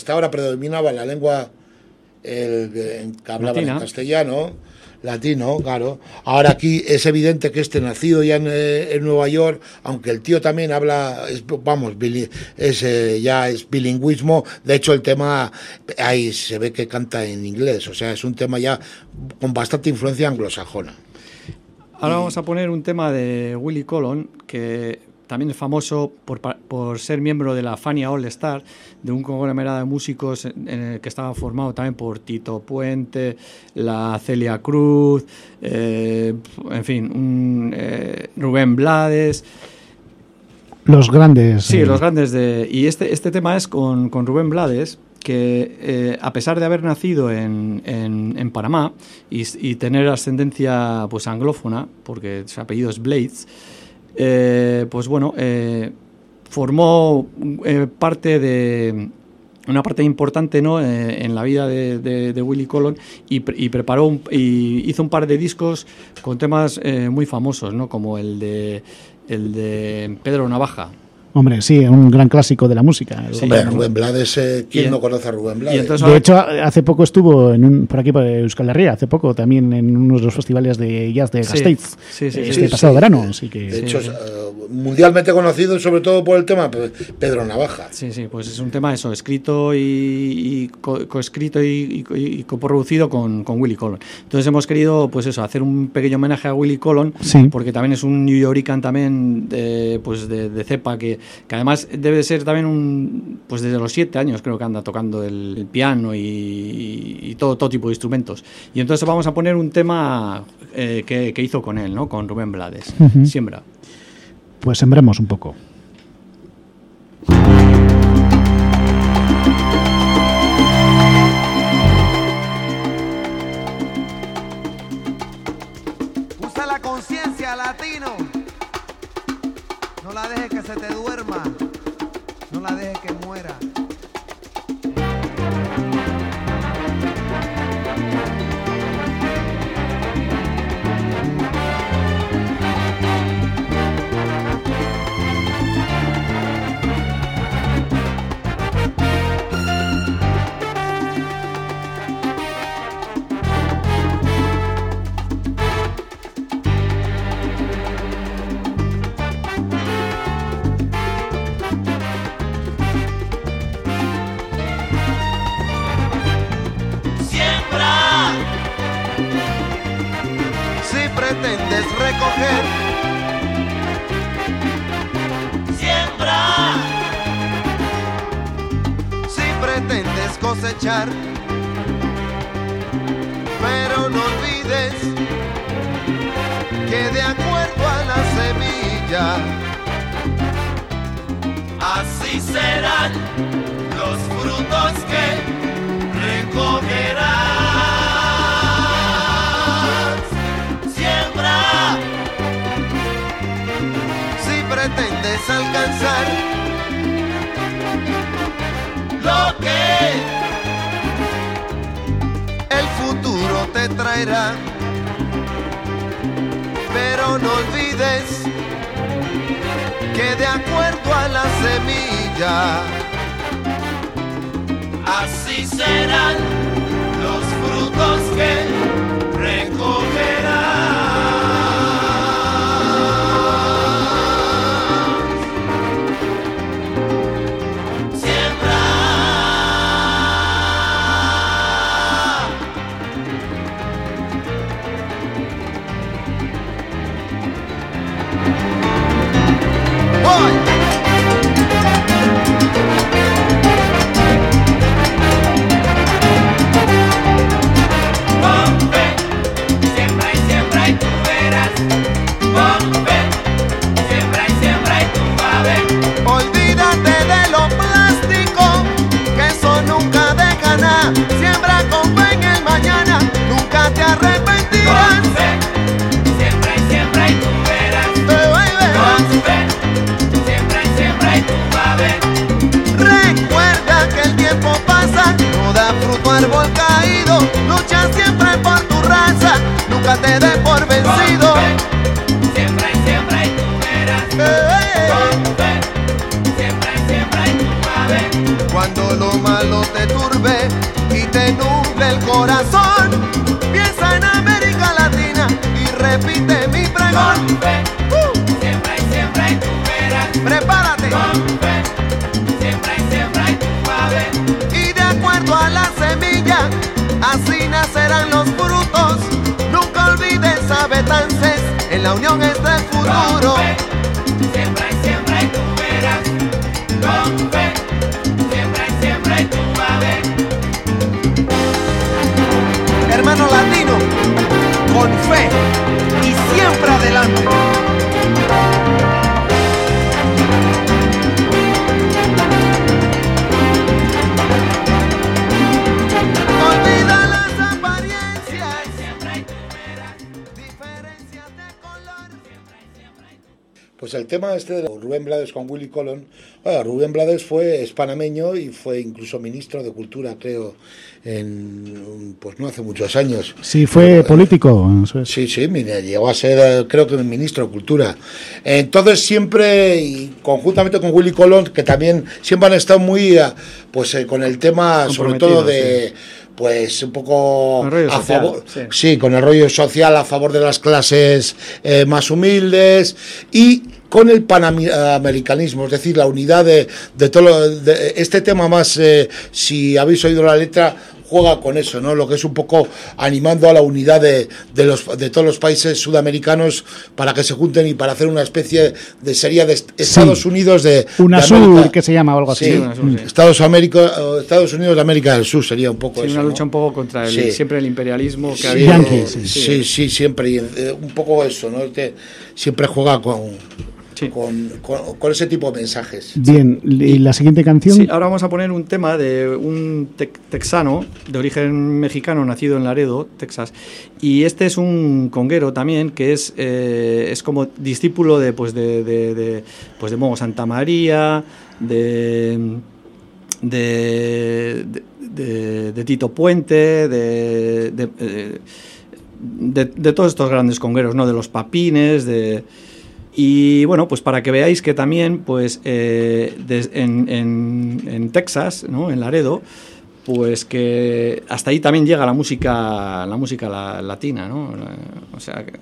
hasta ahora predominaba la lengua el, que que hablaba en castellano, latino, claro. Ahora aquí es evidente que este nacido ya en, eh, en Nueva York, aunque el tío también habla, es, vamos, es, eh, ya es bilingüismo. De hecho, el tema ahí se ve que canta en inglés, o sea, es un tema ya con bastante influencia anglosajona. Ahora vamos a poner un tema de Willy Colon, que también es famoso por, por ser miembro de la Fania All Star, de un conglomerado de músicos en en el que estaba formado también por Tito Puente, la Celia Cruz, eh, en fin, un, eh, Rubén Blades. Los grandes. Sí, eh, los grandes de... Y este, este tema es con, con Rubén Blades, que eh, a pesar de haber nacido en, en- en Panamá y, y tener ascendencia pues anglófona, porque su apellido es Blades, eh, pues bueno, eh, formó eh, parte de una parte importante ¿no? Eh, en la vida de, de- Willy Colon y, y preparó un- y hizo un par de discos con temas eh, muy famosos, ¿no? como el de el de Pedro Navaja. Hombre, sí, un gran clásico de la música. Sí. Hombre, Rubén Blades, eh, ¿quién Y no conoce a Rubén Y Blades? entonces De hecho, hace poco estuvo en un, por aquí por Euskal Herria, hace poco también en uno de los festivales de jazz de Gasteiz, sí, sí, este sí, pasado sí. verano. Así que de hecho, es, eh, mundialmente conocido sobre todo por el tema pues, Pedro Navaja. Sí, sí, pues es un tema eso, escrito y, y co- coescrito y, y- y coproducido con, con Willy Colon. Entonces hemos querido, pues eso, hacer un pequeño homenaje a Willy Colon, Sí. porque también es un New Yorican también, de, pues de, de cepa, que, que además debe de ser también un, pues desde los siete años creo que anda tocando el, el piano y, y todo, todo tipo de instrumentos. Y entonces vamos a poner un tema eh, que, que hizo con él, ¿no? Con Rubén Blades. Siembra. pues sembremos un poco. Dejes que se te duerma. No la dejes que muera. Cosechar, pero no olvides que de acuerdo a la semilla, así serán los frutos que recogerás. Pero no olvides que de acuerdo a la semilla, así serán los frutos que recogerás. Con Willy Colón, bueno, Rubén Blades fue es panameño y fue incluso ministro de Cultura, creo, en pues no hace muchos años. Sí, fue político. Sí, sí, mira, llegó a ser, eh, creo que ministro de Cultura. Entonces siempre, y conjuntamente con Willy Colón, que también siempre han estado muy, eh, pues eh, con el tema, sobre todo de, pues un poco a social, favor, sí. sí, con el rollo social a favor de las clases eh, más humildes y con el panamericanismo, es decir, la unidad de, de todo lo- de- este tema más, eh, si habéis oído la letra, juega con eso, ¿no? Lo que es un poco animando a la unidad de, de los, de todos los países sudamericanos para que se junten y para hacer una especie de sería de est- Estados Unidos de UNASUR, de que se llama, o algo así. Sí, Sí, UNASUR, sí. Estados, América, Estados Unidos de América del Sur sería un poco Sí, eso. una ¿no? lucha un poco contra el, Sí. siempre el imperialismo que Sí, ha habido. eh, sí, sí, siempre. y, eh, un poco eso, ¿no? Este, siempre juega con, con, con- con ese tipo de mensajes. Bien, y la siguiente canción. Sí, ahora vamos a poner un tema de un te- texano de origen mexicano nacido en Laredo, Texas. Y este es un conguero también que es, eh, es como discípulo de, pues de, de, de, pues de Momo Santa María, de, de, de- de- de Tito Puente, de, de, eh, de- de todos estos grandes congueros, ¿no? de los papines, de... Y bueno, pues para que veáis que también, pues eh, des- en, en- en Texas, ¿no? en Laredo, pues que hasta ahí también llega la música, la música la- latina, ¿no? O sea, que-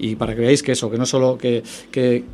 y para que veáis que eso, que no solo que, que,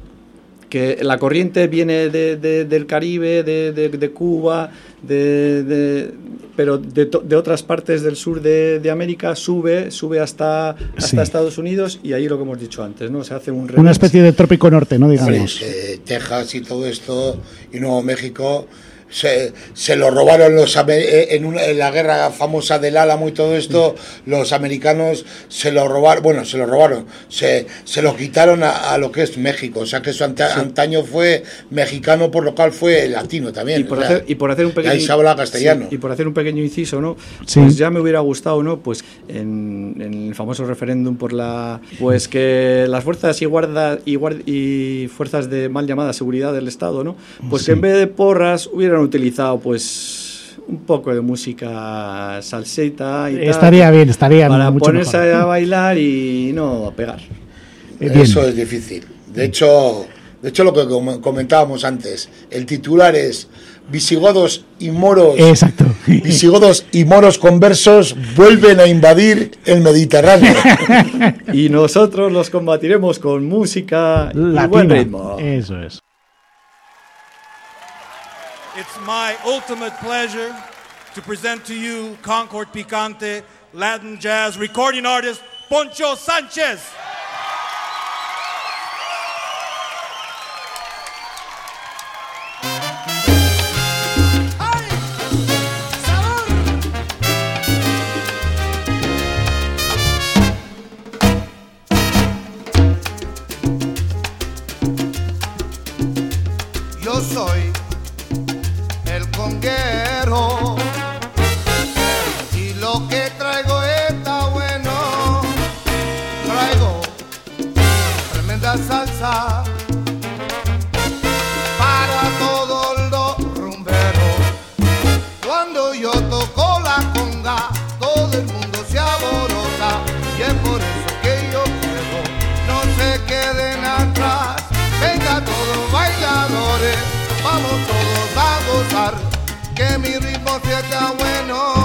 que la corriente viene de- de- del Caribe, de, de- de Cuba, de, de- pero de, to- de otras partes del sur de, de América sube, sube hasta, hasta Sí. Estados Unidos y ahí lo que hemos dicho antes, ¿no? Se hace un Una remix. especie de trópico norte, ¿no? Hombre, Digamos. eh, Texas y todo esto, y Nuevo México, se, se lo robaron los eh, en, una- en la guerra famosa del Álamo y todo esto, los americanos se lo robaron, bueno, se lo robaron, se, se lo quitaron a, a lo que es México, o sea que eso anta- antaño fue mexicano, por lo cual fue latino también. y por, o sea, hacer, y por hacer un pequeño ahí se habla castellano. Sí, y por hacer un pequeño inciso no Sí. pues ya me hubiera gustado no pues en, en el famoso referéndum por la pues que las fuerzas y guarda y, guard- y fuerzas de mal llamada seguridad del estado no pues Sí. que en vez de porras hubieran utilizado pues un poco de música salseta y tal, Estaría bien, estaría para mucho ponerse mejor. a bailar y no a pegar bien. Eso es difícil. De hecho, de hecho lo que com- comentábamos antes, el titular es visigodos y moros. Exacto. (laughs) Visigodos y moros conversos vuelven a invadir el Mediterráneo. (laughs) y nosotros los combatiremos con música y buen Latina. ritmo Eso es. It's my ultimate pleasure to present to you Concord Picante Latin jazz recording artist Poncho Sanchez. Yo toco la conga, todo el mundo se aborota y es por eso que yo quiero no se queden atrás. Venga todos bailadores, vamos todos a gozar, que mi ritmo está bueno.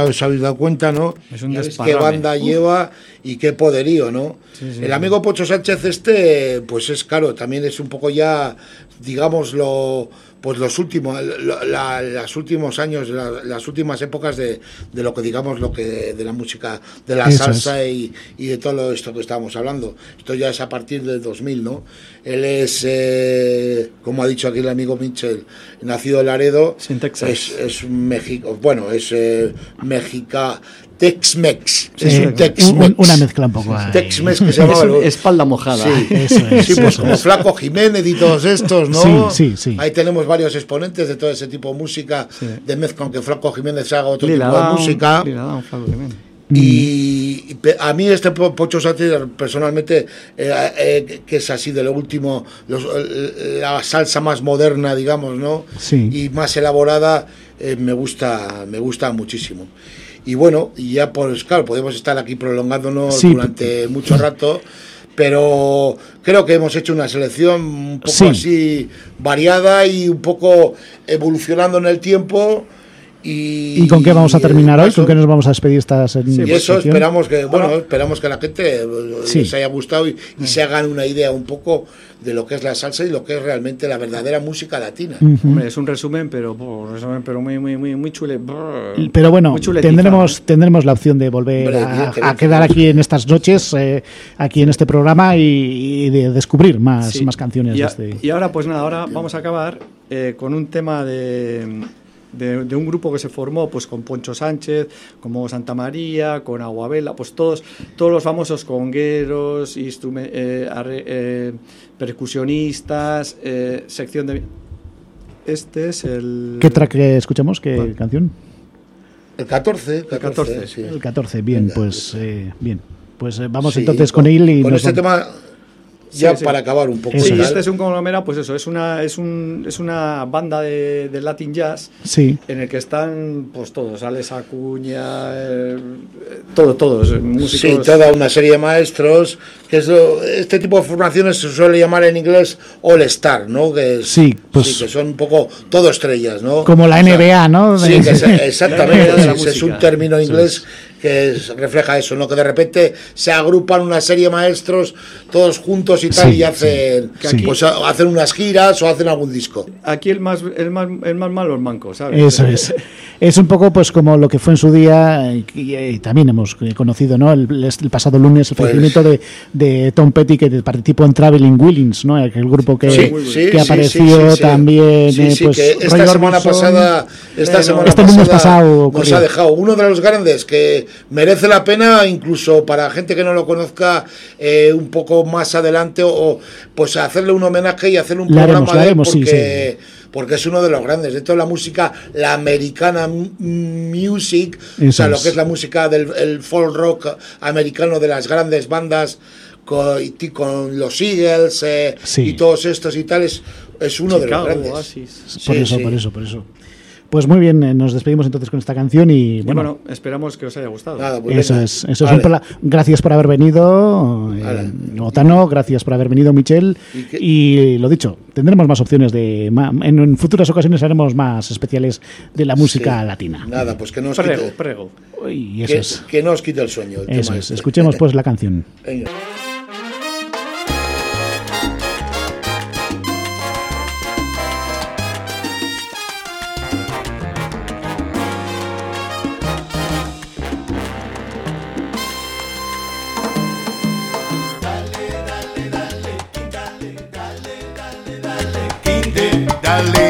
Ya os habéis dado cuenta, ¿no? Es un qué banda lleva y qué poderío, ¿no? Sí, sí, el amigo Pocho Sánchez este, pues es claro, también es un poco ya, digamos, lo, pues los últimos, lo- la- las últimos años, la- las últimas épocas de, de lo que digamos, lo que de la música, de la Eso salsa y, y de todo esto que estábamos hablando. Esto ya es a partir del 2000, ¿no? Él es, eh, como ha dicho aquí el amigo Mitchell, nacido en Laredo. Sí, en Texas. Es, es un México, bueno, es eh, Mexica, Tex-Mex. Es un Tex-Mex. un- una mezcla un poco. Tex-Mex que se Es llama. espalda mojada. Sí, (laughs) Eso es, sí, pues eso como es. Flaco Jiménez y todos estos, ¿no? Sí, sí, sí. Ahí tenemos varios exponentes de todo ese tipo de música, de mezcla, aunque Flaco Jiménez haga otro Lila tipo de música. Lila Down, Flaco Jiménez. Y, y a mí este Po- Pocho Sánchez personalmente, eh, eh, que es así de lo último, los- eh, la salsa más moderna, digamos, ¿no? Sí. Y más elaborada, eh, me gusta, me gusta muchísimo. Y bueno, y ya pues claro, podemos estar aquí prolongándonos Sí. durante mucho rato, pero creo que hemos hecho una selección un poco Sí. así variada y un poco evolucionando en el tiempo. ¿Y, ¿Y con qué vamos a terminar hoy? ¿Con qué nos vamos a despedir esta se- y eso sección? esperamos que, bueno, esperamos que a la gente eh, Sí. les haya gustado y, y se hagan una idea un poco de lo que es la salsa y lo que es realmente la verdadera música latina. Hombre, es un resumen, pero un resumen, pero muy, muy, muy, muy chule. Pero bueno, tendremos, tendremos la opción de volver Hombre, a, quedar aquí en estas noches, eh, aquí en este programa y, y de descubrir más, Sí. más canciones. Y, de este. y ahora, pues nada, ahora vamos a acabar eh, con un tema de, de, de un grupo que se formó pues con Poncho Sánchez, como Santa María, con Aguavela, pues todos, todos los famosos congueros, eh, arre- eh, percusionistas, eh, sección de... Este es el... ¿Qué track escuchamos? ¿Qué ¿Cuál? canción? El 14, el 14, 14, sí. El 14, bien, Venga, pues eh, bien. Pues eh, vamos Sí, entonces con él y con nos este vamos- tema ya Sí, sí. para acabar un poco. Sí, este es un conglomerado, pues eso, es una, es un, es una banda de, de Latin Jazz Sí, en el que están pues todos, Alex Acuña, eh, todo, todos, músicos. Sí, toda una serie de maestros, que es lo- este tipo de formaciones se suele llamar en inglés All Star, ¿no? Que es- Sí, pues- sí, que son un poco todo estrellas, ¿no? Como la O sea, NBA, ¿no? Sí, que es- (laughs) La exactamente, NBA de la ese es un término inglés que es- refleja eso, ¿no? Que de repente se agrupan una serie de maestros todos juntos y tal Sí, y hacen, sí. pues, hacen unas giras o hacen algún disco. Aquí el más, el más, el más malo es Manco, ¿sabes? Eso es. Es un poco pues como lo que fue en su día, y, eh, también hemos conocido, ¿no? El, el pasado lunes el Pues- fallecimiento de, de Tom Petty, que participó en Traveling Willings, ¿no? Aquel grupo que, Sí, que sí, sí, apareció sí, sí. también. Sí, sí, pues, que esta Roy semana Orbison. pasada, esta semana este pasada pasado nos ocurrió. ha dejado uno de los grandes que merece la pena, incluso para gente que no lo conozca, eh, un poco más adelante, o, o, pues hacerle un homenaje y hacerle un La programa haremos, de él haremos, sí, porque, porque es uno de los grandes. De toda la música, la americana music, o sea, lo que es la música del el folk rock americano de las grandes bandas con, con los Eagles eh, Sí. y todos estos y tales, es uno de los grandes. Oasis. Por Sí, eso, sí. por eso, por eso. Pues muy bien, eh, nos despedimos entonces con esta canción y Y bueno, bueno, esperamos que os haya gustado. Nada, pues eso venga. es, eso es Vale. un pla- gracias por haber venido, eh. Otano, gracias por haber venido, Michel. Y lo dicho, tendremos más opciones de. ma- En, en futuras ocasiones haremos más especiales de la música Sí. latina. Nada, pues que no os Prego, quite, prego. Eso que, es. que no os quite el sueño. el Eso tema es. este. Escuchemos pues la canción. Venga. Quinte,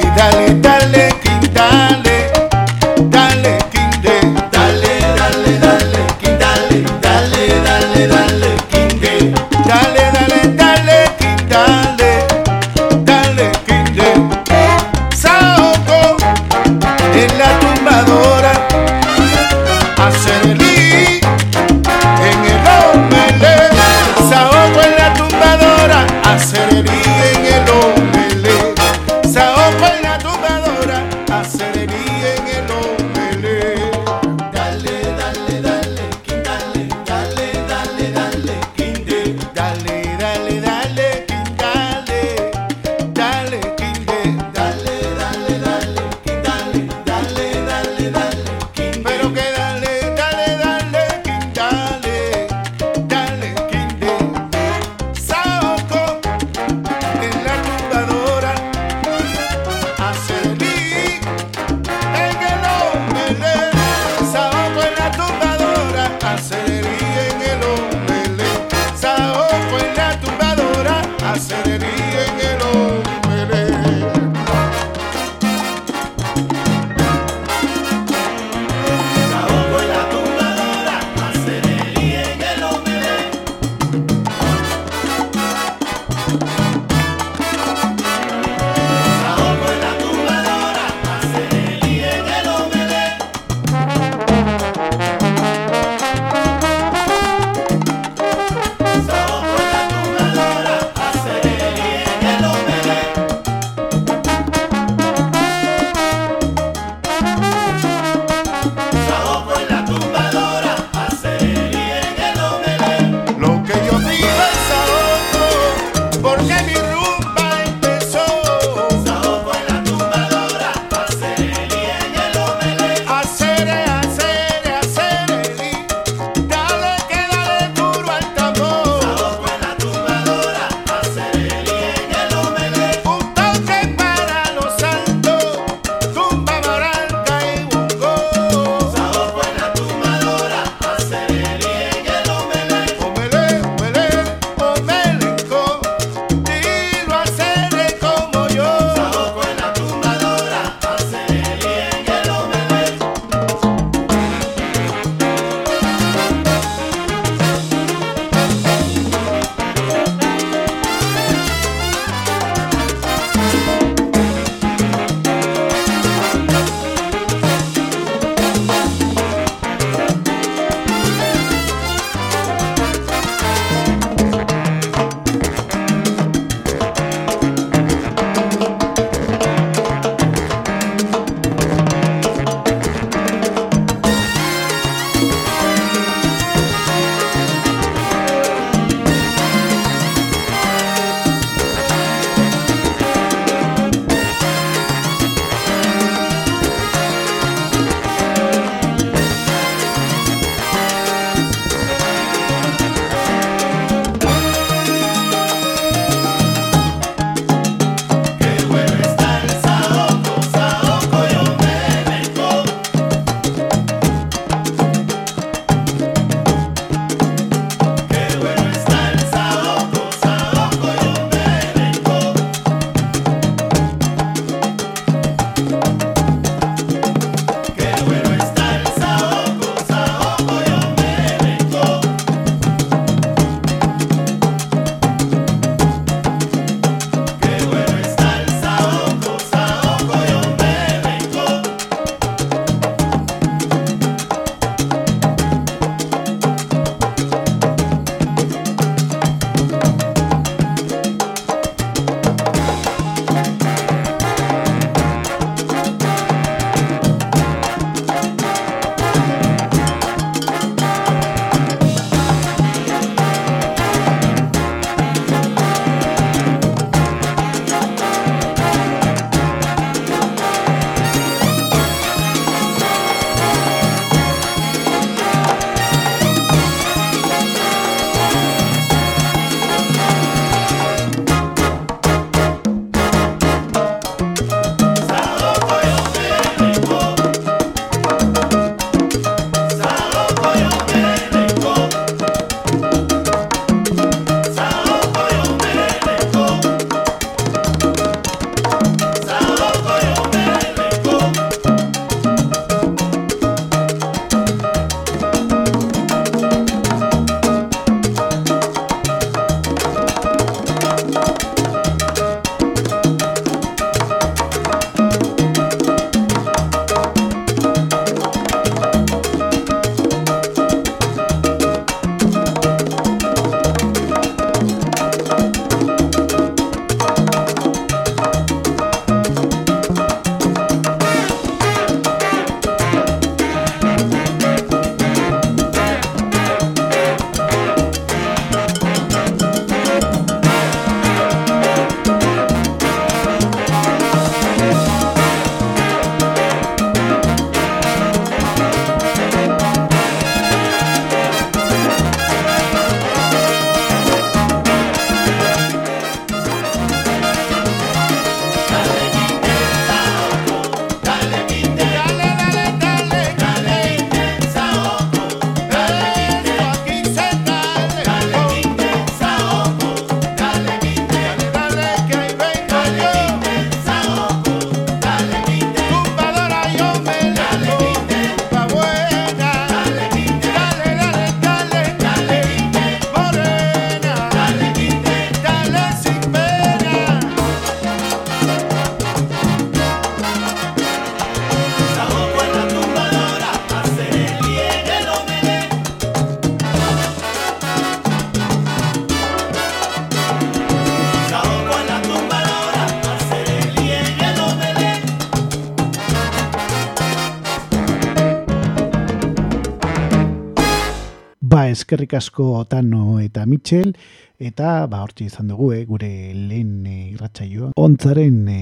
eskerrik asko Tano eta Mitchell, eta ba hortxe izan dugu, eh, gure lehen e, irratsaioa. Ontzaren e,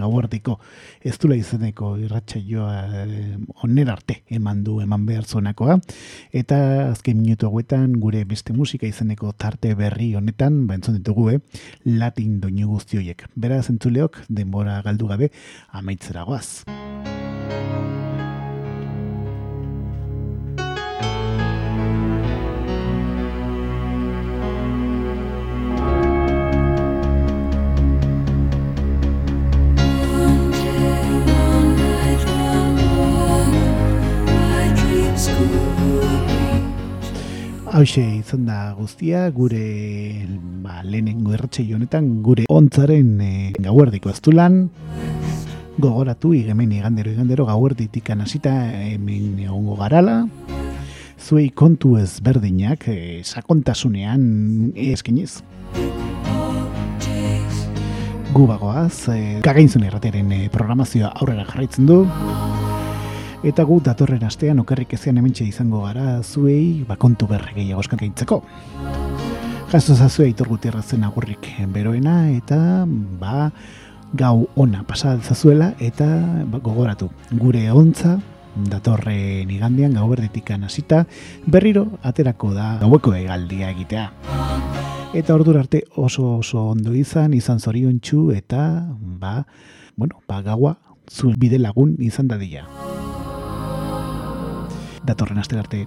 gauardiko ez dula izeneko irratsaioa e, oner arte eman du eman behar zuenakoa. Eta azken minutu hauetan gure beste musika izeneko tarte berri honetan, ba entzun ditugu, eh, latin doinu guzti horiek. Beraz entzuleok, denbora galdu gabe, amaitzera goaz. Hauxe izan da guztia, gure ba, lehenengo erratxei honetan, gure ontzaren e, gauerdiko aztulan, gogoratu igemen igandero igandero gauerditik hasita hemen egongo garala, zuei kontu ezberdinak e, sakontasunean eskenez. Gu bagoaz, e, kagainzun errateren e, programazioa aurrera jarraitzen du, Eta gu datorren astean okerrik ezean hementxe izango gara zuei bakontu berre gehiago eskaintzeko. Jaso zazue aitor gutierrazen agurrik beroena eta ba gau ona pasa zazuela eta ba, gogoratu gure ontza datorren igandean gau berditikan hasita berriro aterako da gaueko egaldia egitea. Eta ordura arte oso oso ondo izan, izan zoriontsu eta ba, bueno, ba gaua zu bide lagun izan dadila datorren aste arte